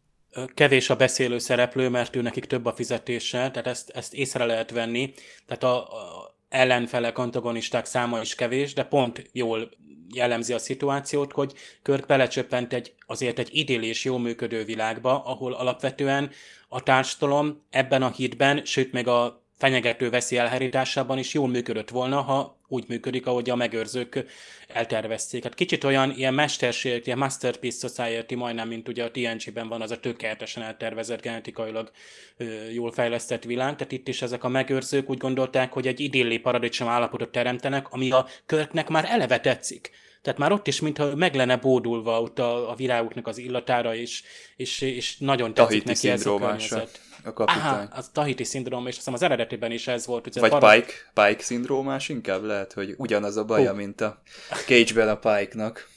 Kevés a beszélő szereplő, mert ő nekik több a fizetése, tehát ezt, ezt észre lehet venni. Tehát a, a ellenfelek, antagonisták száma is kevés, de pont jól jellemzi a szituációt, hogy Körk belecsöppent egy, azért egy idillés, jó működő világba, ahol alapvetően a társadalom ebben a hitben, sőt még a fenyegető veszély elhárításában is jól működött volna, ha úgy működik, ahogy a megőrzők eltervezték. Hát kicsit olyan ilyen mesterség, ilyen Masterpiece Society, majdnem, mint ugye a TNG-ben van az a tökéletesen eltervezett, genetikailag ö, jól fejlesztett világ. Tehát itt is ezek a megőrzők úgy gondolták, hogy egy idilli paradicsom állapotot teremtenek, ami a Körknek már eleve tetszik. Tehát már ott is, mintha meg lenne bódulva ott a, a virágoknak az illatára, és, és, és nagyon tetszik Tahiti neki ez a környezet. a kapitány. Aha, az Tahiti szindróma, és azt hiszem az eredetiben is ez volt. ugye Vagy para- Pike, Pike szindrómás inkább lehet, hogy ugyanaz a baja, Hú. mint a Cage-ben a Pike-nak.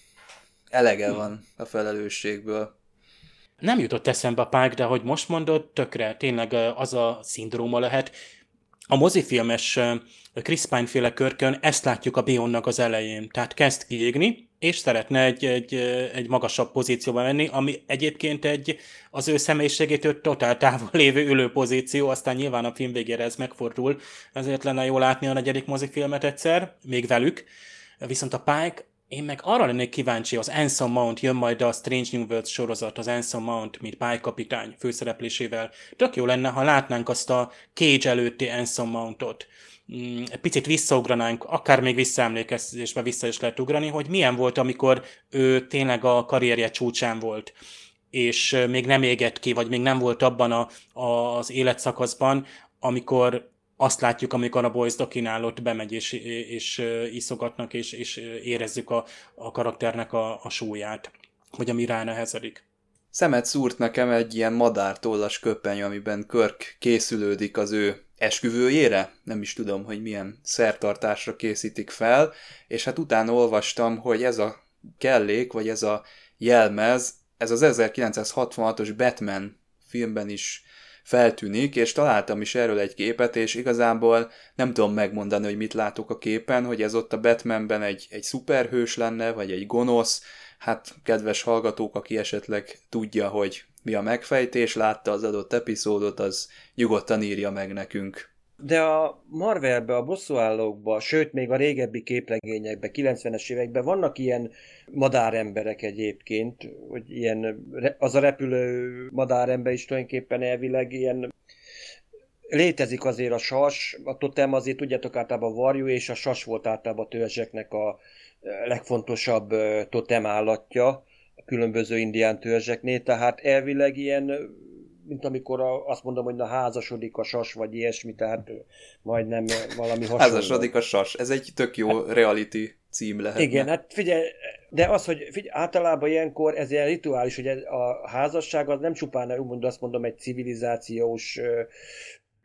Elege van a felelősségből. Nem jutott eszembe a Pike, de hogy most mondod, tökre tényleg az a szindróma lehet. A mozifilmes Chris Pine féle körkön ezt látjuk a Bionnak az elején. Tehát kezd kiégni, és szeretne egy, egy, egy magasabb pozícióba menni, ami egyébként egy az ő személyiségétől totál távol lévő ülő pozíció, aztán nyilván a film végére ez megfordul, ezért lenne jó látni a negyedik mozifilmet egyszer, még velük. Viszont a Pike én meg arra lennék kíváncsi, az Anson Mount jön majd a Strange New Worlds sorozat, az Anson Mount, mint kapitány főszereplésével. Tök jó lenne, ha látnánk azt a Cage előtti Anson Mountot. Mm, picit visszaugranánk, akár még visszaemlékezésbe vissza is lehet ugrani, hogy milyen volt, amikor ő tényleg a karrierje csúcsán volt és még nem égett ki, vagy még nem volt abban a, a, az életszakaszban, amikor azt látjuk, amikor a Boys Dokinál ott bemegy, és, és iszogatnak, és, és érezzük a, a karakternek a, a súlyát, vagy ami ránehezedik. Szemet szúrt nekem egy ilyen madártollas köpeny, amiben Körk készülődik az ő esküvőjére, nem is tudom, hogy milyen szertartásra készítik fel, és hát utána olvastam, hogy ez a kellék, vagy ez a jelmez, ez az 1966-os Batman filmben is feltűnik, és találtam is erről egy képet, és igazából nem tudom megmondani, hogy mit látok a képen, hogy ez ott a Batmanben egy, egy szuperhős lenne, vagy egy gonosz, hát kedves hallgatók, aki esetleg tudja, hogy mi a megfejtés, látta az adott epizódot, az nyugodtan írja meg nekünk. De a Marvelbe, a bosszúállókba, sőt még a régebbi képregényekbe, 90-es években vannak ilyen madáremberek egyébként, hogy ilyen, az a repülő madárember is tulajdonképpen elvileg ilyen létezik azért a sas, a totem azért tudjátok általában varjú, és a sas volt általában a törzseknek a legfontosabb ö, totem állatja a különböző indián törzseknél, tehát elvileg ilyen, ö, mint amikor a, azt mondom, hogy na házasodik a sas, vagy ilyesmi, tehát majdnem valami hasonló. Házasodik a sas. Ez egy tök jó reality cím lehetne. Igen, hát figyelj, de az, hogy figyelj, általában ilyenkor ez ilyen rituális, hogy a házasság az nem csupán, úgymond azt mondom, egy civilizációs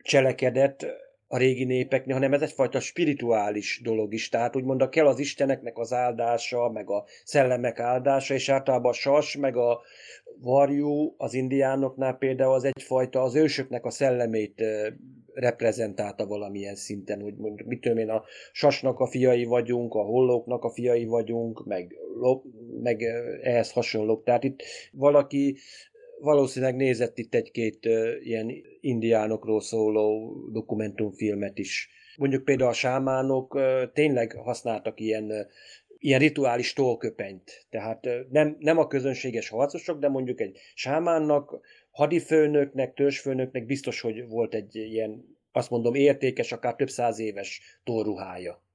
ö, cselekedet a régi népeknél, hanem ez egyfajta spirituális dolog is. Tehát úgymond kell az isteneknek az áldása, meg a szellemek áldása, és általában a sas, meg a varjú az indiánoknál például az egyfajta az ősöknek a szellemét reprezentálta valamilyen szinten, hogy mondjuk, mit tudom én, a sasnak a fiai vagyunk, a hollóknak a fiai vagyunk, meg, lo- meg ehhez hasonlók. Tehát itt valaki valószínűleg nézett itt egy-két ilyen indiánokról szóló dokumentumfilmet is. Mondjuk például a sámánok tényleg használtak ilyen, ilyen rituális tollköpenyt. Tehát nem, nem a közönséges harcosok, de mondjuk egy sámánnak, hadifőnöknek, törzsfőnöknek biztos, hogy volt egy ilyen, azt mondom, értékes, akár több száz éves tollruhája.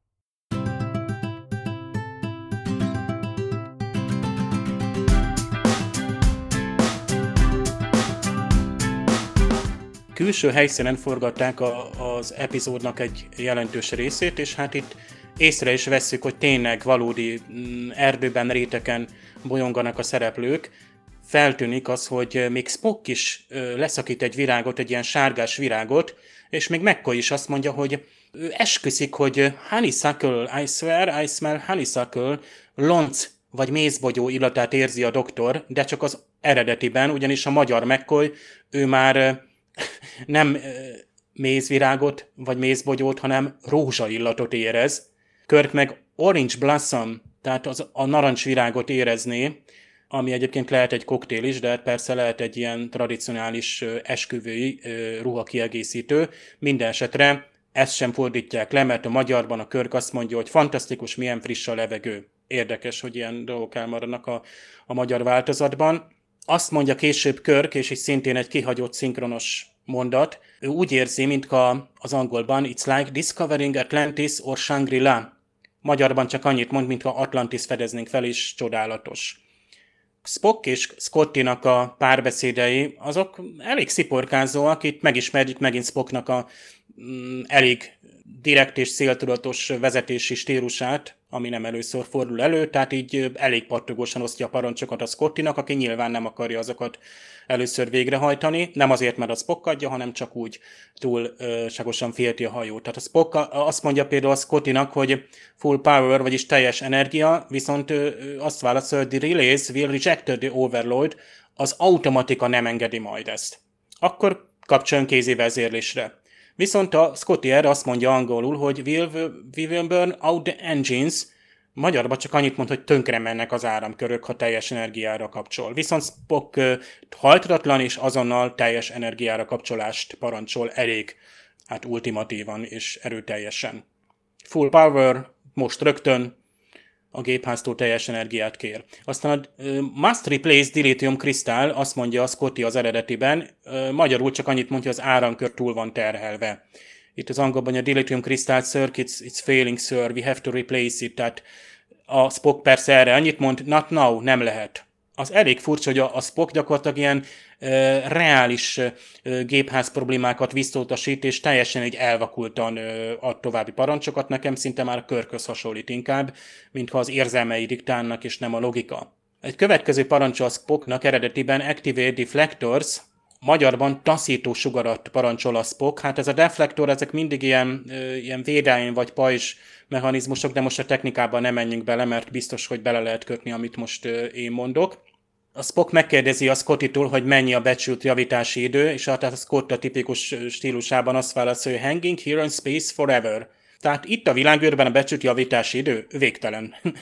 Külső helyszínen forgatták a, az epizódnak egy jelentős részét, és hát itt észre is vesszük, hogy tényleg valódi mm, erdőben, réteken bolyonganak a szereplők. Feltűnik az, hogy még Spock is leszakít egy virágot, egy ilyen sárgás virágot, és még McCoy is azt mondja, hogy ő esküszik, hogy honeysuckle, I swear, I smell honeysuckle, lonc vagy mézbogyó illatát érzi a doktor, de csak az eredetiben, ugyanis a magyar McCoy, ő már nem mézvirágot vagy mézbogyót, hanem rózsaillatot érez. Kirk meg orange blossom, tehát az, a narancsvirágot érezné, ami egyébként lehet egy koktél is, de hát persze lehet egy ilyen tradicionális esküvői ruhakiegészítő. Minden esetre ezt sem fordítják le, mert a magyarban a Körk azt mondja, hogy fantasztikus, milyen friss a levegő. Érdekes, hogy ilyen dolgok elmaradnak a, a magyar változatban. Azt mondja később Körk, és is szintén egy kihagyott szinkronos mondat, ő úgy érzi, mint az angolban, it's like discovering Atlantis or Shangri-La. Magyarban csak annyit mond, mintha Atlantis fedeznénk fel, és csodálatos. Spock és Scottinak a párbeszédei, azok elég sziporkázóak, itt megismerjük megint Spocknak a mm, elég direkt és céltudatos vezetési stílusát, ami nem először fordul elő, tehát így elég pattogósan osztja a parancsokat a Scottinak, aki nyilván nem akarja azokat először végrehajtani, nem azért, mert a Spock adja, hanem csak úgy túlságosan félti a hajót. Tehát a Spock azt mondja például a Scottinak, hogy full power, vagyis teljes energia, viszont azt válaszol, hogy the relays will reject the overload, az automatika nem engedi majd ezt. Akkor kapcsoljon kézi vezérlésre. Viszont a Scotty erre azt mondja angolul, hogy will, we will burn out the engines, Magyarban csak annyit mond, hogy tönkre mennek az áramkörök, ha teljes energiára kapcsol. Viszont Spock hajtatlan és azonnal teljes energiára kapcsolást parancsol elég, hát ultimatívan és erőteljesen. Full power, most rögtön, a gépháztól teljes energiát kér. Aztán a must replace dilithium crystal, azt mondja a Scotty az eredetiben, magyarul csak annyit mondja, az áramkör túl van terhelve. Itt az angolban a dilithium crystal circuits, it's failing sir, we have to replace it, tehát a Spock persze erre annyit mond, not now, nem lehet. Az elég furcsa, hogy a, a Spock gyakorlatilag ilyen reális gépház problémákat visszautasít, és teljesen egy elvakultan ad további parancsokat. Nekem szinte már a körköz hasonlít inkább, mintha az érzelmei diktálnak, és nem a logika. Egy következő parancs a Spocknak eredetiben Activate Deflectors, magyarban taszító sugarat parancsol a Spock. Hát ez a deflektor, ezek mindig ilyen, ilyen védelmi vagy pajzs mechanizmusok, de most a technikában nem menjünk bele, mert biztos, hogy bele lehet kötni, amit most én mondok a Spock megkérdezi a Scottitól, hogy mennyi a becsült javítási idő, és a, tehát a Scott a tipikus stílusában azt válaszolja, hanging here in space forever. Tehát itt a világűrben a becsült javítási idő végtelen. [LAUGHS]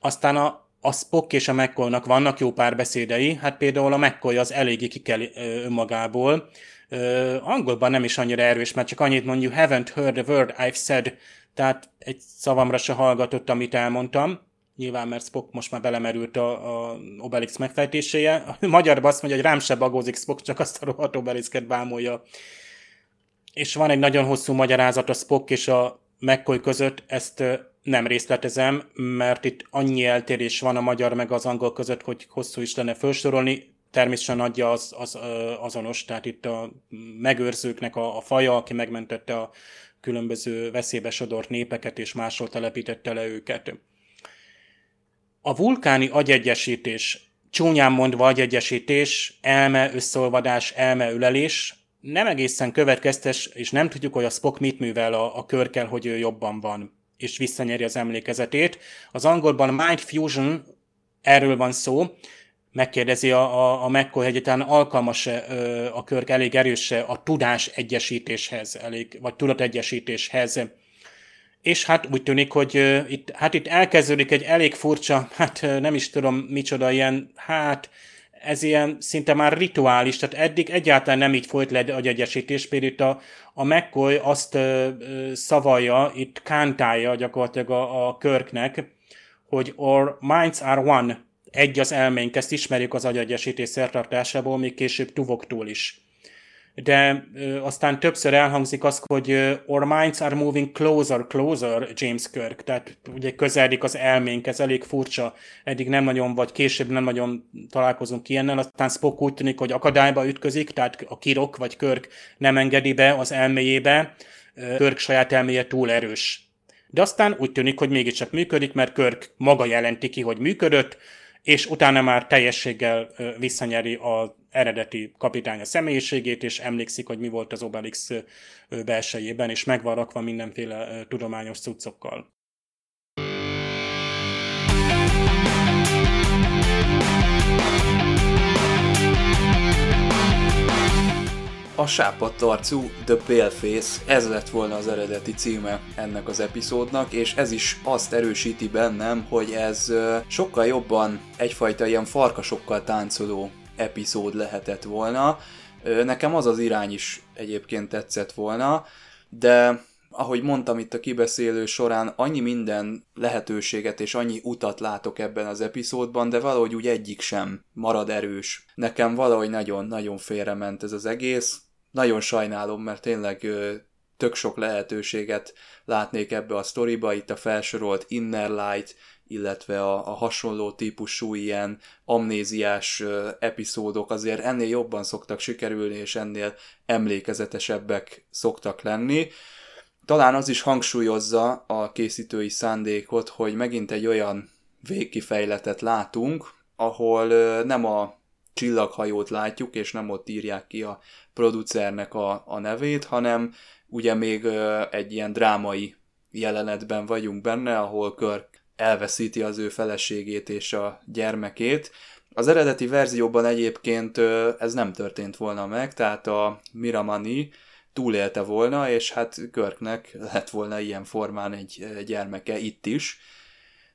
Aztán a, a Spock és a mccoy vannak jó párbeszédei, hát például a McCoy az eléggé kikel önmagából. Uh, angolban nem is annyira erős, mert csak annyit mondjuk, haven't heard a word I've said, tehát egy szavamra se hallgatott, amit elmondtam nyilván mert Spock most már belemerült a, a Obelix megfejtéséje. A [LAUGHS] magyarban azt mondja, hogy rám se bagózik Spock, csak azt a rohadt Obelixet bámulja. És van egy nagyon hosszú magyarázat a Spock és a McCoy között, ezt nem részletezem, mert itt annyi eltérés van a magyar meg az angol között, hogy hosszú is lenne felsorolni. Természetesen adja az, az azonos, tehát itt a megőrzőknek a, a faja, aki megmentette a különböző veszélybe sodort népeket, és máshol telepítette le őket. A vulkáni agyegyesítés, csúnyán mondva agyegyesítés, elme összeolvadás, elme ülelés, nem egészen következtes, és nem tudjuk, hogy a Spock mit művel a, a körkel, hogy ő jobban van, és visszanyeri az emlékezetét. Az angolban Mind Fusion, erről van szó, megkérdezi a, a, a McCoy, egyáltalán alkalmas a körk elég erős a tudás egyesítéshez, elég, vagy tudategyesítéshez és hát úgy tűnik, hogy uh, itt, hát itt elkezdődik egy elég furcsa, hát nem is tudom micsoda ilyen, hát ez ilyen szinte már rituális, tehát eddig egyáltalán nem így folyt le a gyegyesítés, például itt a, a McCoy azt uh, szavalja, itt kántálja gyakorlatilag a, a körknek, hogy our minds are one, egy az elménk, ezt ismerjük az agyegyesítés szertartásából, még később tuvoktól is de ö, aztán többször elhangzik az, hogy our minds are moving closer, closer, James Kirk, tehát ugye közeledik az elménk, ez elég furcsa, eddig nem nagyon, vagy később nem nagyon találkozunk ilyennel, aztán Spock úgy tűnik, hogy akadályba ütközik, tehát a Kirok vagy Kirk nem engedi be az elméjébe, Kirk saját elméje túl erős. De aztán úgy tűnik, hogy mégiscsak működik, mert Kirk maga jelenti ki, hogy működött, és utána már teljességgel visszanyeri az eredeti kapitány személyiségét, és emlékszik, hogy mi volt az Obelix belsejében, és meg van rakva mindenféle tudományos cuccokkal. A sápadt arcú The Paleface, ez lett volna az eredeti címe ennek az epizódnak, és ez is azt erősíti bennem, hogy ez sokkal jobban egyfajta ilyen farkasokkal táncoló epizód lehetett volna. Nekem az az irány is egyébként tetszett volna, de ahogy mondtam itt a kibeszélő során, annyi minden lehetőséget és annyi utat látok ebben az epizódban, de valahogy úgy egyik sem marad erős. Nekem valahogy nagyon-nagyon félrement ez az egész. Nagyon sajnálom, mert tényleg tök sok lehetőséget látnék ebbe a sztoriba, itt a felsorolt Inner Light, illetve a, a hasonló típusú ilyen amnéziás epizódok azért ennél jobban szoktak sikerülni, és ennél emlékezetesebbek szoktak lenni. talán az is hangsúlyozza a készítői szándékot, hogy megint egy olyan végkifejletet látunk, ahol nem a csillaghajót látjuk, és nem ott írják ki a producernek a, a nevét, hanem ugye még egy ilyen drámai jelenetben vagyunk benne, ahol Kirk elveszíti az ő feleségét és a gyermekét. Az eredeti verzióban egyébként ez nem történt volna meg, tehát a Miramani túlélte volna, és hát Körknek lett volna ilyen formán egy gyermeke itt is.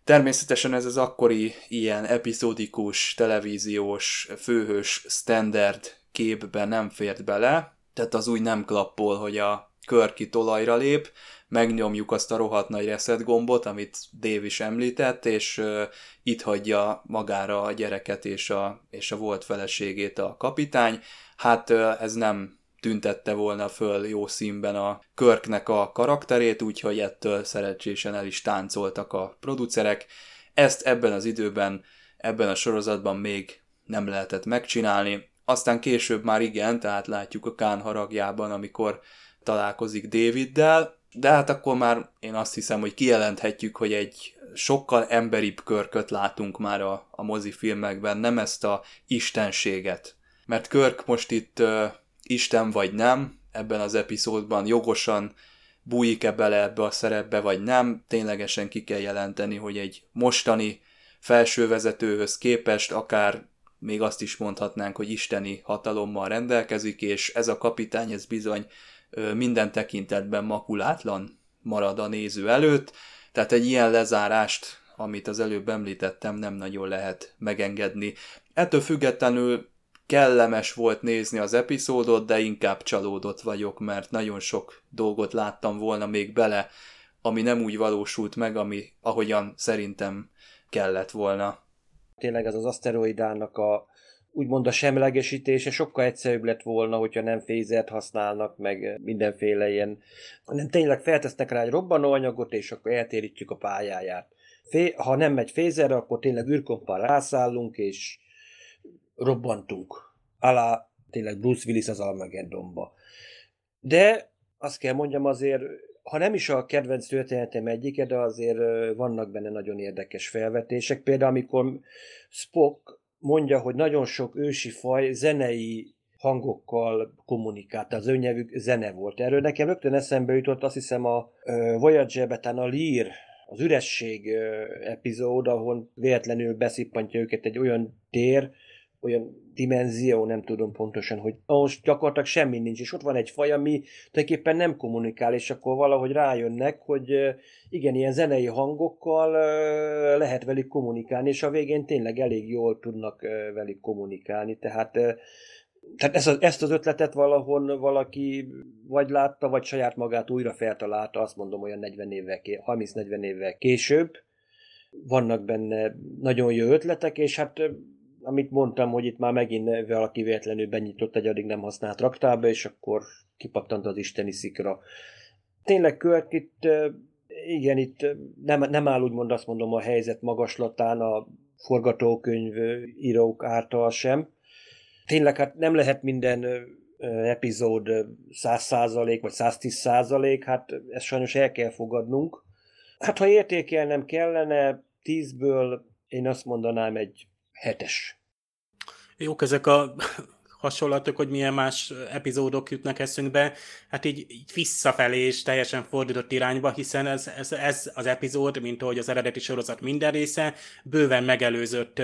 Természetesen ez az akkori ilyen epizódikus, televíziós, főhős standard képben nem fért bele, tehát az úgy nem klappol, hogy a Körki tolajra lép, megnyomjuk azt a rohadt nagy reset gombot, amit Dave is említett, és uh, itt hagyja magára a gyereket és a, és a volt feleségét a kapitány. Hát uh, ez nem tüntette volna föl jó színben a Körknek a karakterét, úgyhogy ettől szerencsésen el is táncoltak a producerek. Ezt ebben az időben, ebben a sorozatban még nem lehetett megcsinálni. Aztán később már igen, tehát látjuk a Kán haragjában, amikor találkozik Daviddel, de hát akkor már én azt hiszem, hogy kijelenthetjük, hogy egy sokkal emberibb körköt látunk már a, a mozifilmekben, nem ezt a istenséget. Mert Körk most itt uh, Isten vagy nem, ebben az epizódban jogosan bújik-e bele ebbe a szerepbe, vagy nem, ténylegesen ki kell jelenteni, hogy egy mostani felsővezetőhöz képest akár még azt is mondhatnánk, hogy isteni hatalommal rendelkezik, és ez a kapitány, ez bizony minden tekintetben makulátlan marad a néző előtt, tehát egy ilyen lezárást, amit az előbb említettem, nem nagyon lehet megengedni. Ettől függetlenül kellemes volt nézni az epizódot, de inkább csalódott vagyok, mert nagyon sok dolgot láttam volna még bele, ami nem úgy valósult meg, ami ahogyan szerintem kellett volna. Tényleg ez az aszteroidának a úgymond a semlegesítése sokkal egyszerűbb lett volna, hogyha nem fézert használnak, meg mindenféle ilyen, hanem tényleg feltesznek rá egy robbanóanyagot, és akkor eltérítjük a pályáját. Fé, ha nem megy fézerre, akkor tényleg űrkompal rászállunk, és robbantunk. Alá tényleg Bruce Willis az Armageddonba. De azt kell mondjam azért, ha nem is a kedvenc történetem egyike, de azért vannak benne nagyon érdekes felvetések. Például amikor Spock mondja, hogy nagyon sok ősi faj zenei hangokkal kommunikált, az ő nyelvük zene volt. Erről nekem rögtön eszembe jutott, azt hiszem a Voyager-ben a Lear, az üresség epizód, ahol véletlenül beszippantja őket egy olyan tér, olyan dimenzió, nem tudom pontosan, hogy most gyakorlatilag semmi nincs, és ott van egy faj, ami tulajdonképpen nem kommunikál, és akkor valahogy rájönnek, hogy igen, ilyen zenei hangokkal lehet velük kommunikálni, és a végén tényleg elég jól tudnak velük kommunikálni, tehát tehát ezt az, ezt az ötletet valahol valaki vagy látta, vagy saját magát újra feltalálta, azt mondom olyan 40 évvel, 30-40 évvel később. Vannak benne nagyon jó ötletek, és hát amit mondtam, hogy itt már megint valaki véletlenül benyitott egy addig nem használt raktába, és akkor kipattant az isteni szikra. Tényleg Kört itt, igen, itt nem, nem áll úgymond azt mondom a helyzet magaslatán a forgatókönyv írók által sem. Tényleg hát nem lehet minden epizód 100% vagy 110%, hát ezt sajnos el kell fogadnunk. Hát ha értékelnem kellene, 10-ből én azt mondanám egy hetes. Jók ezek a [LAUGHS] hasonlatok, hogy milyen más epizódok jutnak eszünkbe, hát így, így visszafelé és teljesen fordított irányba, hiszen ez, ez, ez az epizód, mint ahogy az eredeti sorozat minden része, bőven megelőzött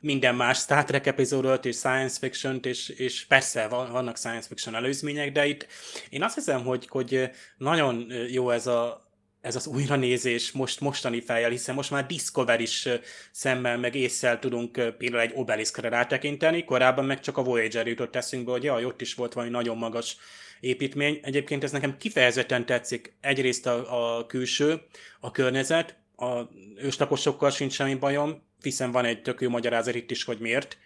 minden más Star Trek epizódot és science fiction és, és persze vannak science fiction előzmények, de itt én azt hiszem, hogy, hogy nagyon jó ez a, ez az újranézés most mostani fejjel, hiszen most már Discover is szemmel meg észsel tudunk például egy obeliskre rátekinteni, korábban meg csak a Voyager jutott eszünkbe, hogy jaj, ott is volt valami nagyon magas építmény. Egyébként ez nekem kifejezetten tetszik. Egyrészt a, a külső, a környezet, a őslakosokkal sincs semmi bajom, hiszen van egy tök jó magyarázat itt is, hogy miért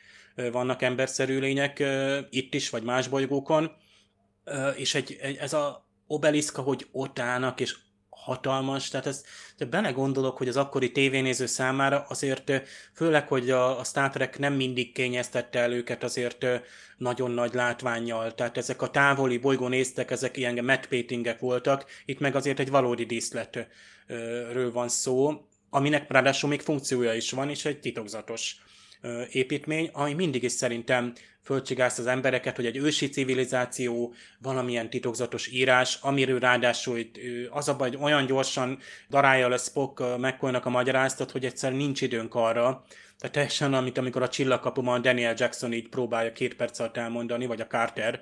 vannak emberszerű lények itt is, vagy más bolygókon. És egy, egy, ez a obeliszka, hogy ott állnak, és hatalmas, tehát ez, de belegondolok, hogy az akkori tévénéző számára azért főleg, hogy a, a Star Trek nem mindig kényeztette el őket azért nagyon nagy látványjal, tehát ezek a távoli bolygón néztek, ezek ilyen matte voltak, itt meg azért egy valódi díszletről van szó, aminek ráadásul még funkciója is van, és egy titokzatos építmény, ami mindig is szerintem fölcsigázt az embereket, hogy egy ősi civilizáció, valamilyen titokzatos írás, amiről ráadásul az a baj, hogy olyan gyorsan darálja le Spock McCoy-nak a magyaráztat, hogy egyszerűen nincs időnk arra, tehát teljesen, amit amikor a csillagkapuban Daniel Jackson így próbálja két perc alatt elmondani, vagy a Carter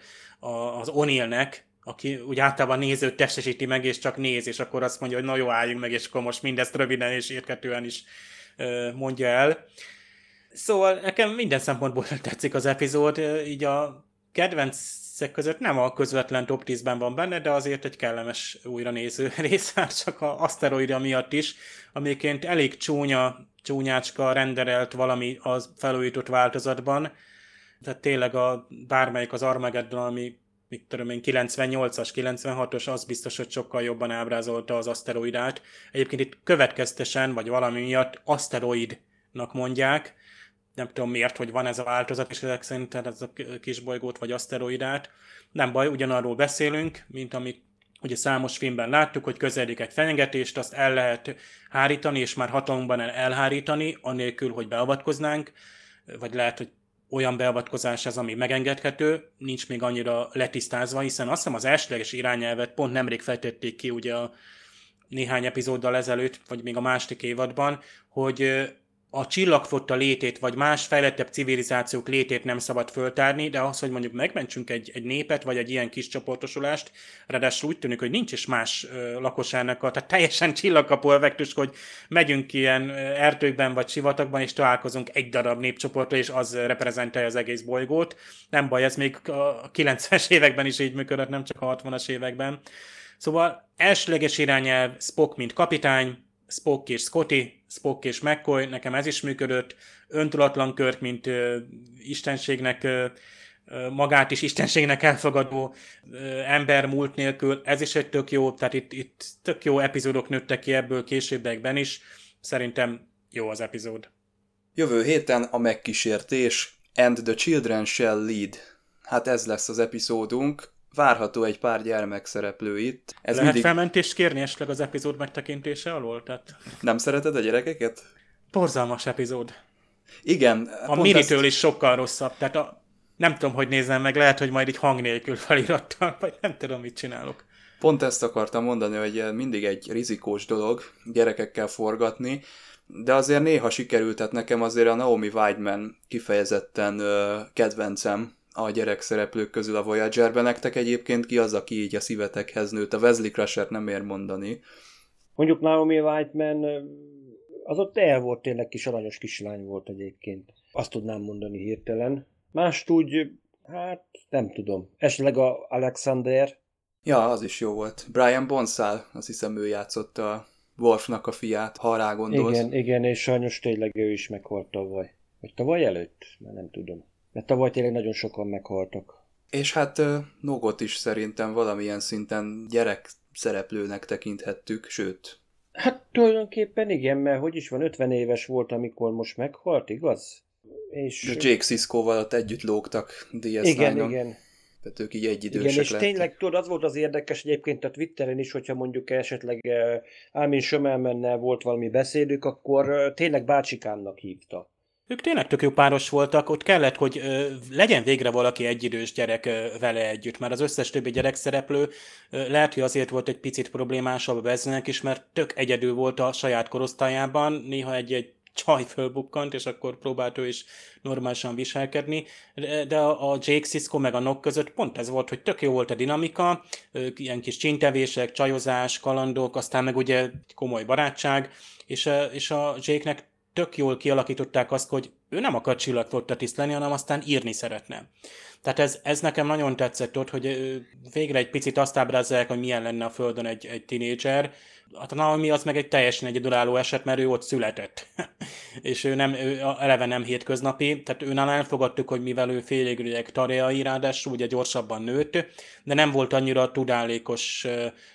az O'Neillnek, aki úgy általában nézőt testesíti meg, és csak néz, és akkor azt mondja, hogy na jó, álljunk meg, és akkor most mindezt röviden és érthetően is mondja el. Szóval nekem minden szempontból tetszik az epizód, így a kedvencek között nem a közvetlen top 10-ben van benne, de azért egy kellemes újra néző [LAUGHS] rész, csak a aszteroida miatt is, amiként elég csúnya, csúnyácska renderelt valami az felújított változatban, tehát tényleg a, bármelyik az Armageddon, ami mit tudom én, 98-as, 96-os, az biztos, hogy sokkal jobban ábrázolta az aszteroidát. Egyébként itt következtesen, vagy valami miatt aszteroidnak mondják, nem tudom miért, hogy van ez a változat, és ezek szerint ez a kisbolygót vagy aszteroidát. Nem baj, ugyanarról beszélünk, mint amit ugye számos filmben láttuk, hogy közeledik egy fenyegetést, azt el lehet hárítani, és már hatalmunkban el elhárítani, anélkül, hogy beavatkoznánk, vagy lehet, hogy olyan beavatkozás ez, ami megengedhető, nincs még annyira letisztázva, hiszen azt hiszem az elsőleges irányelvet pont nemrég fejtették ki ugye a néhány epizóddal ezelőtt, vagy még a második évadban, hogy a csillagfotta létét, vagy más fejlettebb civilizációk létét nem szabad föltárni, de az, hogy mondjuk megmentsünk egy, egy népet, vagy egy ilyen kis csoportosulást, ráadásul úgy tűnik, hogy nincs is más ö, lakosának, a, tehát teljesen [LAUGHS] csillagkapó effektus, hogy megyünk ilyen erdőkben, vagy sivatagban, és találkozunk egy darab népcsoportra, és az reprezentálja az egész bolygót. Nem baj, ez még a 90-es [LAUGHS] években is így működött, nem csak a 60-as években. Szóval elsőleges irányelv Spock, mint kapitány, Spock és Scotty, Spock és McCoy, nekem ez is működött, öntudatlan kört, mint ö, istenségnek, ö, magát is istenségnek elfogadó ember múlt nélkül, ez is egy tök jó, tehát itt, itt tök jó epizódok nőttek ki ebből későbbekben is, szerintem jó az epizód. Jövő héten a megkísértés And the Children Shall Lead. Hát ez lesz az epizódunk várható egy pár gyermek szereplő itt. Ez Lehet mindig... felmentést kérni esetleg az epizód megtekintése alól? Tehát... Nem szereted a gyerekeket? Porzalmas epizód. Igen. A Miritől ezt... is sokkal rosszabb. Tehát a... nem tudom, hogy nézem meg, lehet, hogy majd egy hang nélkül felirattal, [LAUGHS] vagy nem tudom, mit csinálok. Pont ezt akartam mondani, hogy mindig egy rizikós dolog gyerekekkel forgatni, de azért néha sikerült, tehát nekem azért a Naomi Weidman kifejezetten uh, kedvencem, a gyerek szereplők közül a Voyager-ben. Nektek egyébként ki az, aki így a szívetekhez nőtt? A Wesley Crusher nem ér mondani. Mondjuk Naomi Whiteman az ott el volt tényleg kis aranyos kislány volt egyébként. Azt tudnám mondani hirtelen. Mást úgy, hát nem tudom. Esetleg a Alexander. Ja, az is jó volt. Brian Bonsall, azt hiszem ő játszott a Worfnak a fiát, ha rá gondolsz. Igen, igen, és sajnos tényleg ő is meghalt tavaly. Vagy tavaly előtt? Már nem tudom. Mert tavaly tényleg nagyon sokan meghaltak. És hát Nogot is szerintem valamilyen szinten gyerek szereplőnek tekinthettük, sőt. Hát tulajdonképpen igen, mert hogy is van, 50 éves volt, amikor most meghalt, igaz? És... De Jake Sisko-val ott együtt lógtak DS9-on. Igen, igen. Tehát ők így egyidősek Igen, és lettek. tényleg tudod, az volt az érdekes egyébként a Twitteren is, hogyha mondjuk esetleg Álmin Sömelmennel volt valami beszédük, akkor tényleg bácsikámnak hívta. Ők tényleg tök jó páros voltak, ott kellett, hogy ö, legyen végre valaki egyidős gyerek ö, vele együtt, mert az összes többi gyerek szereplő ö, lehet, hogy azért volt egy picit problémásabb a Beznek is, mert tök egyedül volt a saját korosztályában, néha egy-egy csaj fölbukkant, és akkor próbált ő is normálisan viselkedni, de a Jake Sisko meg a Nok között pont ez volt, hogy tök jó volt a dinamika, ilyen kis csintevések, csajozás, kalandok, aztán meg ugye komoly barátság, és, és a Jake-nek tök jól kialakították azt, hogy ő nem akar csillagflotta lenni, hanem aztán írni szeretne. Tehát ez, ez nekem nagyon tetszett ott, hogy végre egy picit azt ábrázolják, hogy milyen lenne a Földön egy, egy tinédzser. Hát a Naomi az meg egy teljesen egyedülálló eset, mert ő ott született. [LAUGHS] és ő, nem, ő eleve nem hétköznapi, tehát őnál elfogadtuk, hogy mivel ő félig tareai, ráadásul ugye gyorsabban nőtt, de nem volt annyira tudálékos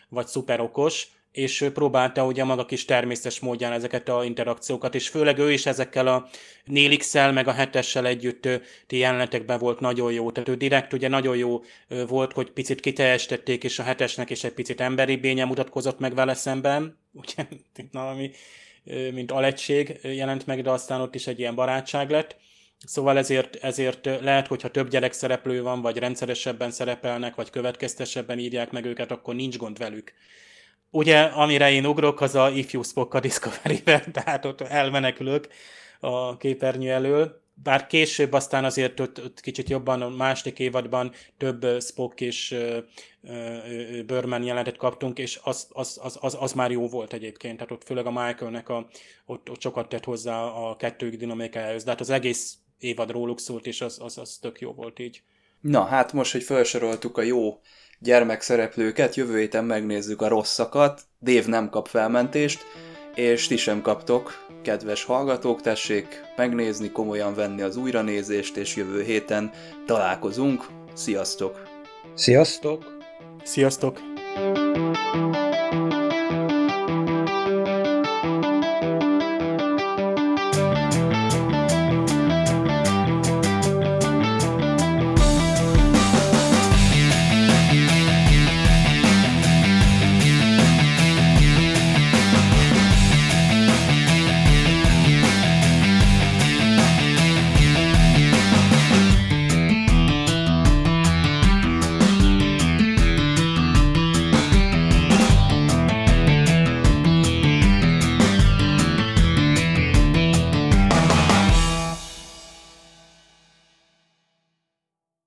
vagy szuperokos, és próbálta ugye maga kis természetes módján ezeket a interakciókat, és főleg ő is ezekkel a nélix meg a hetessel együtt ti jelenetekben volt nagyon jó. Tehát ő direkt ugye nagyon jó volt, hogy picit kiteljesítették, és a hetesnek is egy picit emberi bénye mutatkozott meg vele szemben, [LAUGHS] ugye, mint valami, mint alegység jelent meg, de aztán ott is egy ilyen barátság lett. Szóval ezért, ezért lehet, hogyha több gyerek szereplő van, vagy rendszeresebben szerepelnek, vagy következtesebben írják meg őket, akkor nincs gond velük. Ugye, amire én ugrok, az a Ifjú Spock a Discovery-ben, [LAUGHS] tehát ott elmenekülök a képernyő elől. Bár később aztán azért ott, ott kicsit jobban a második évadban több Spock és Börman jelentet kaptunk, és az, az, az, az, az, már jó volt egyébként. Tehát ott főleg a Michaelnek a, ott, ott sokat tett hozzá a kettők dinamikájához. De hát az egész évad róluk szólt, és az, az, az tök jó volt így. Na, hát most, hogy felsoroltuk a jó gyermekszereplőket, jövő héten megnézzük a rosszakat, Dév nem kap felmentést, és ti sem kaptok, kedves hallgatók, tessék megnézni, komolyan venni az újranézést, és jövő héten találkozunk. Sziasztok! Sziasztok! Sziasztok!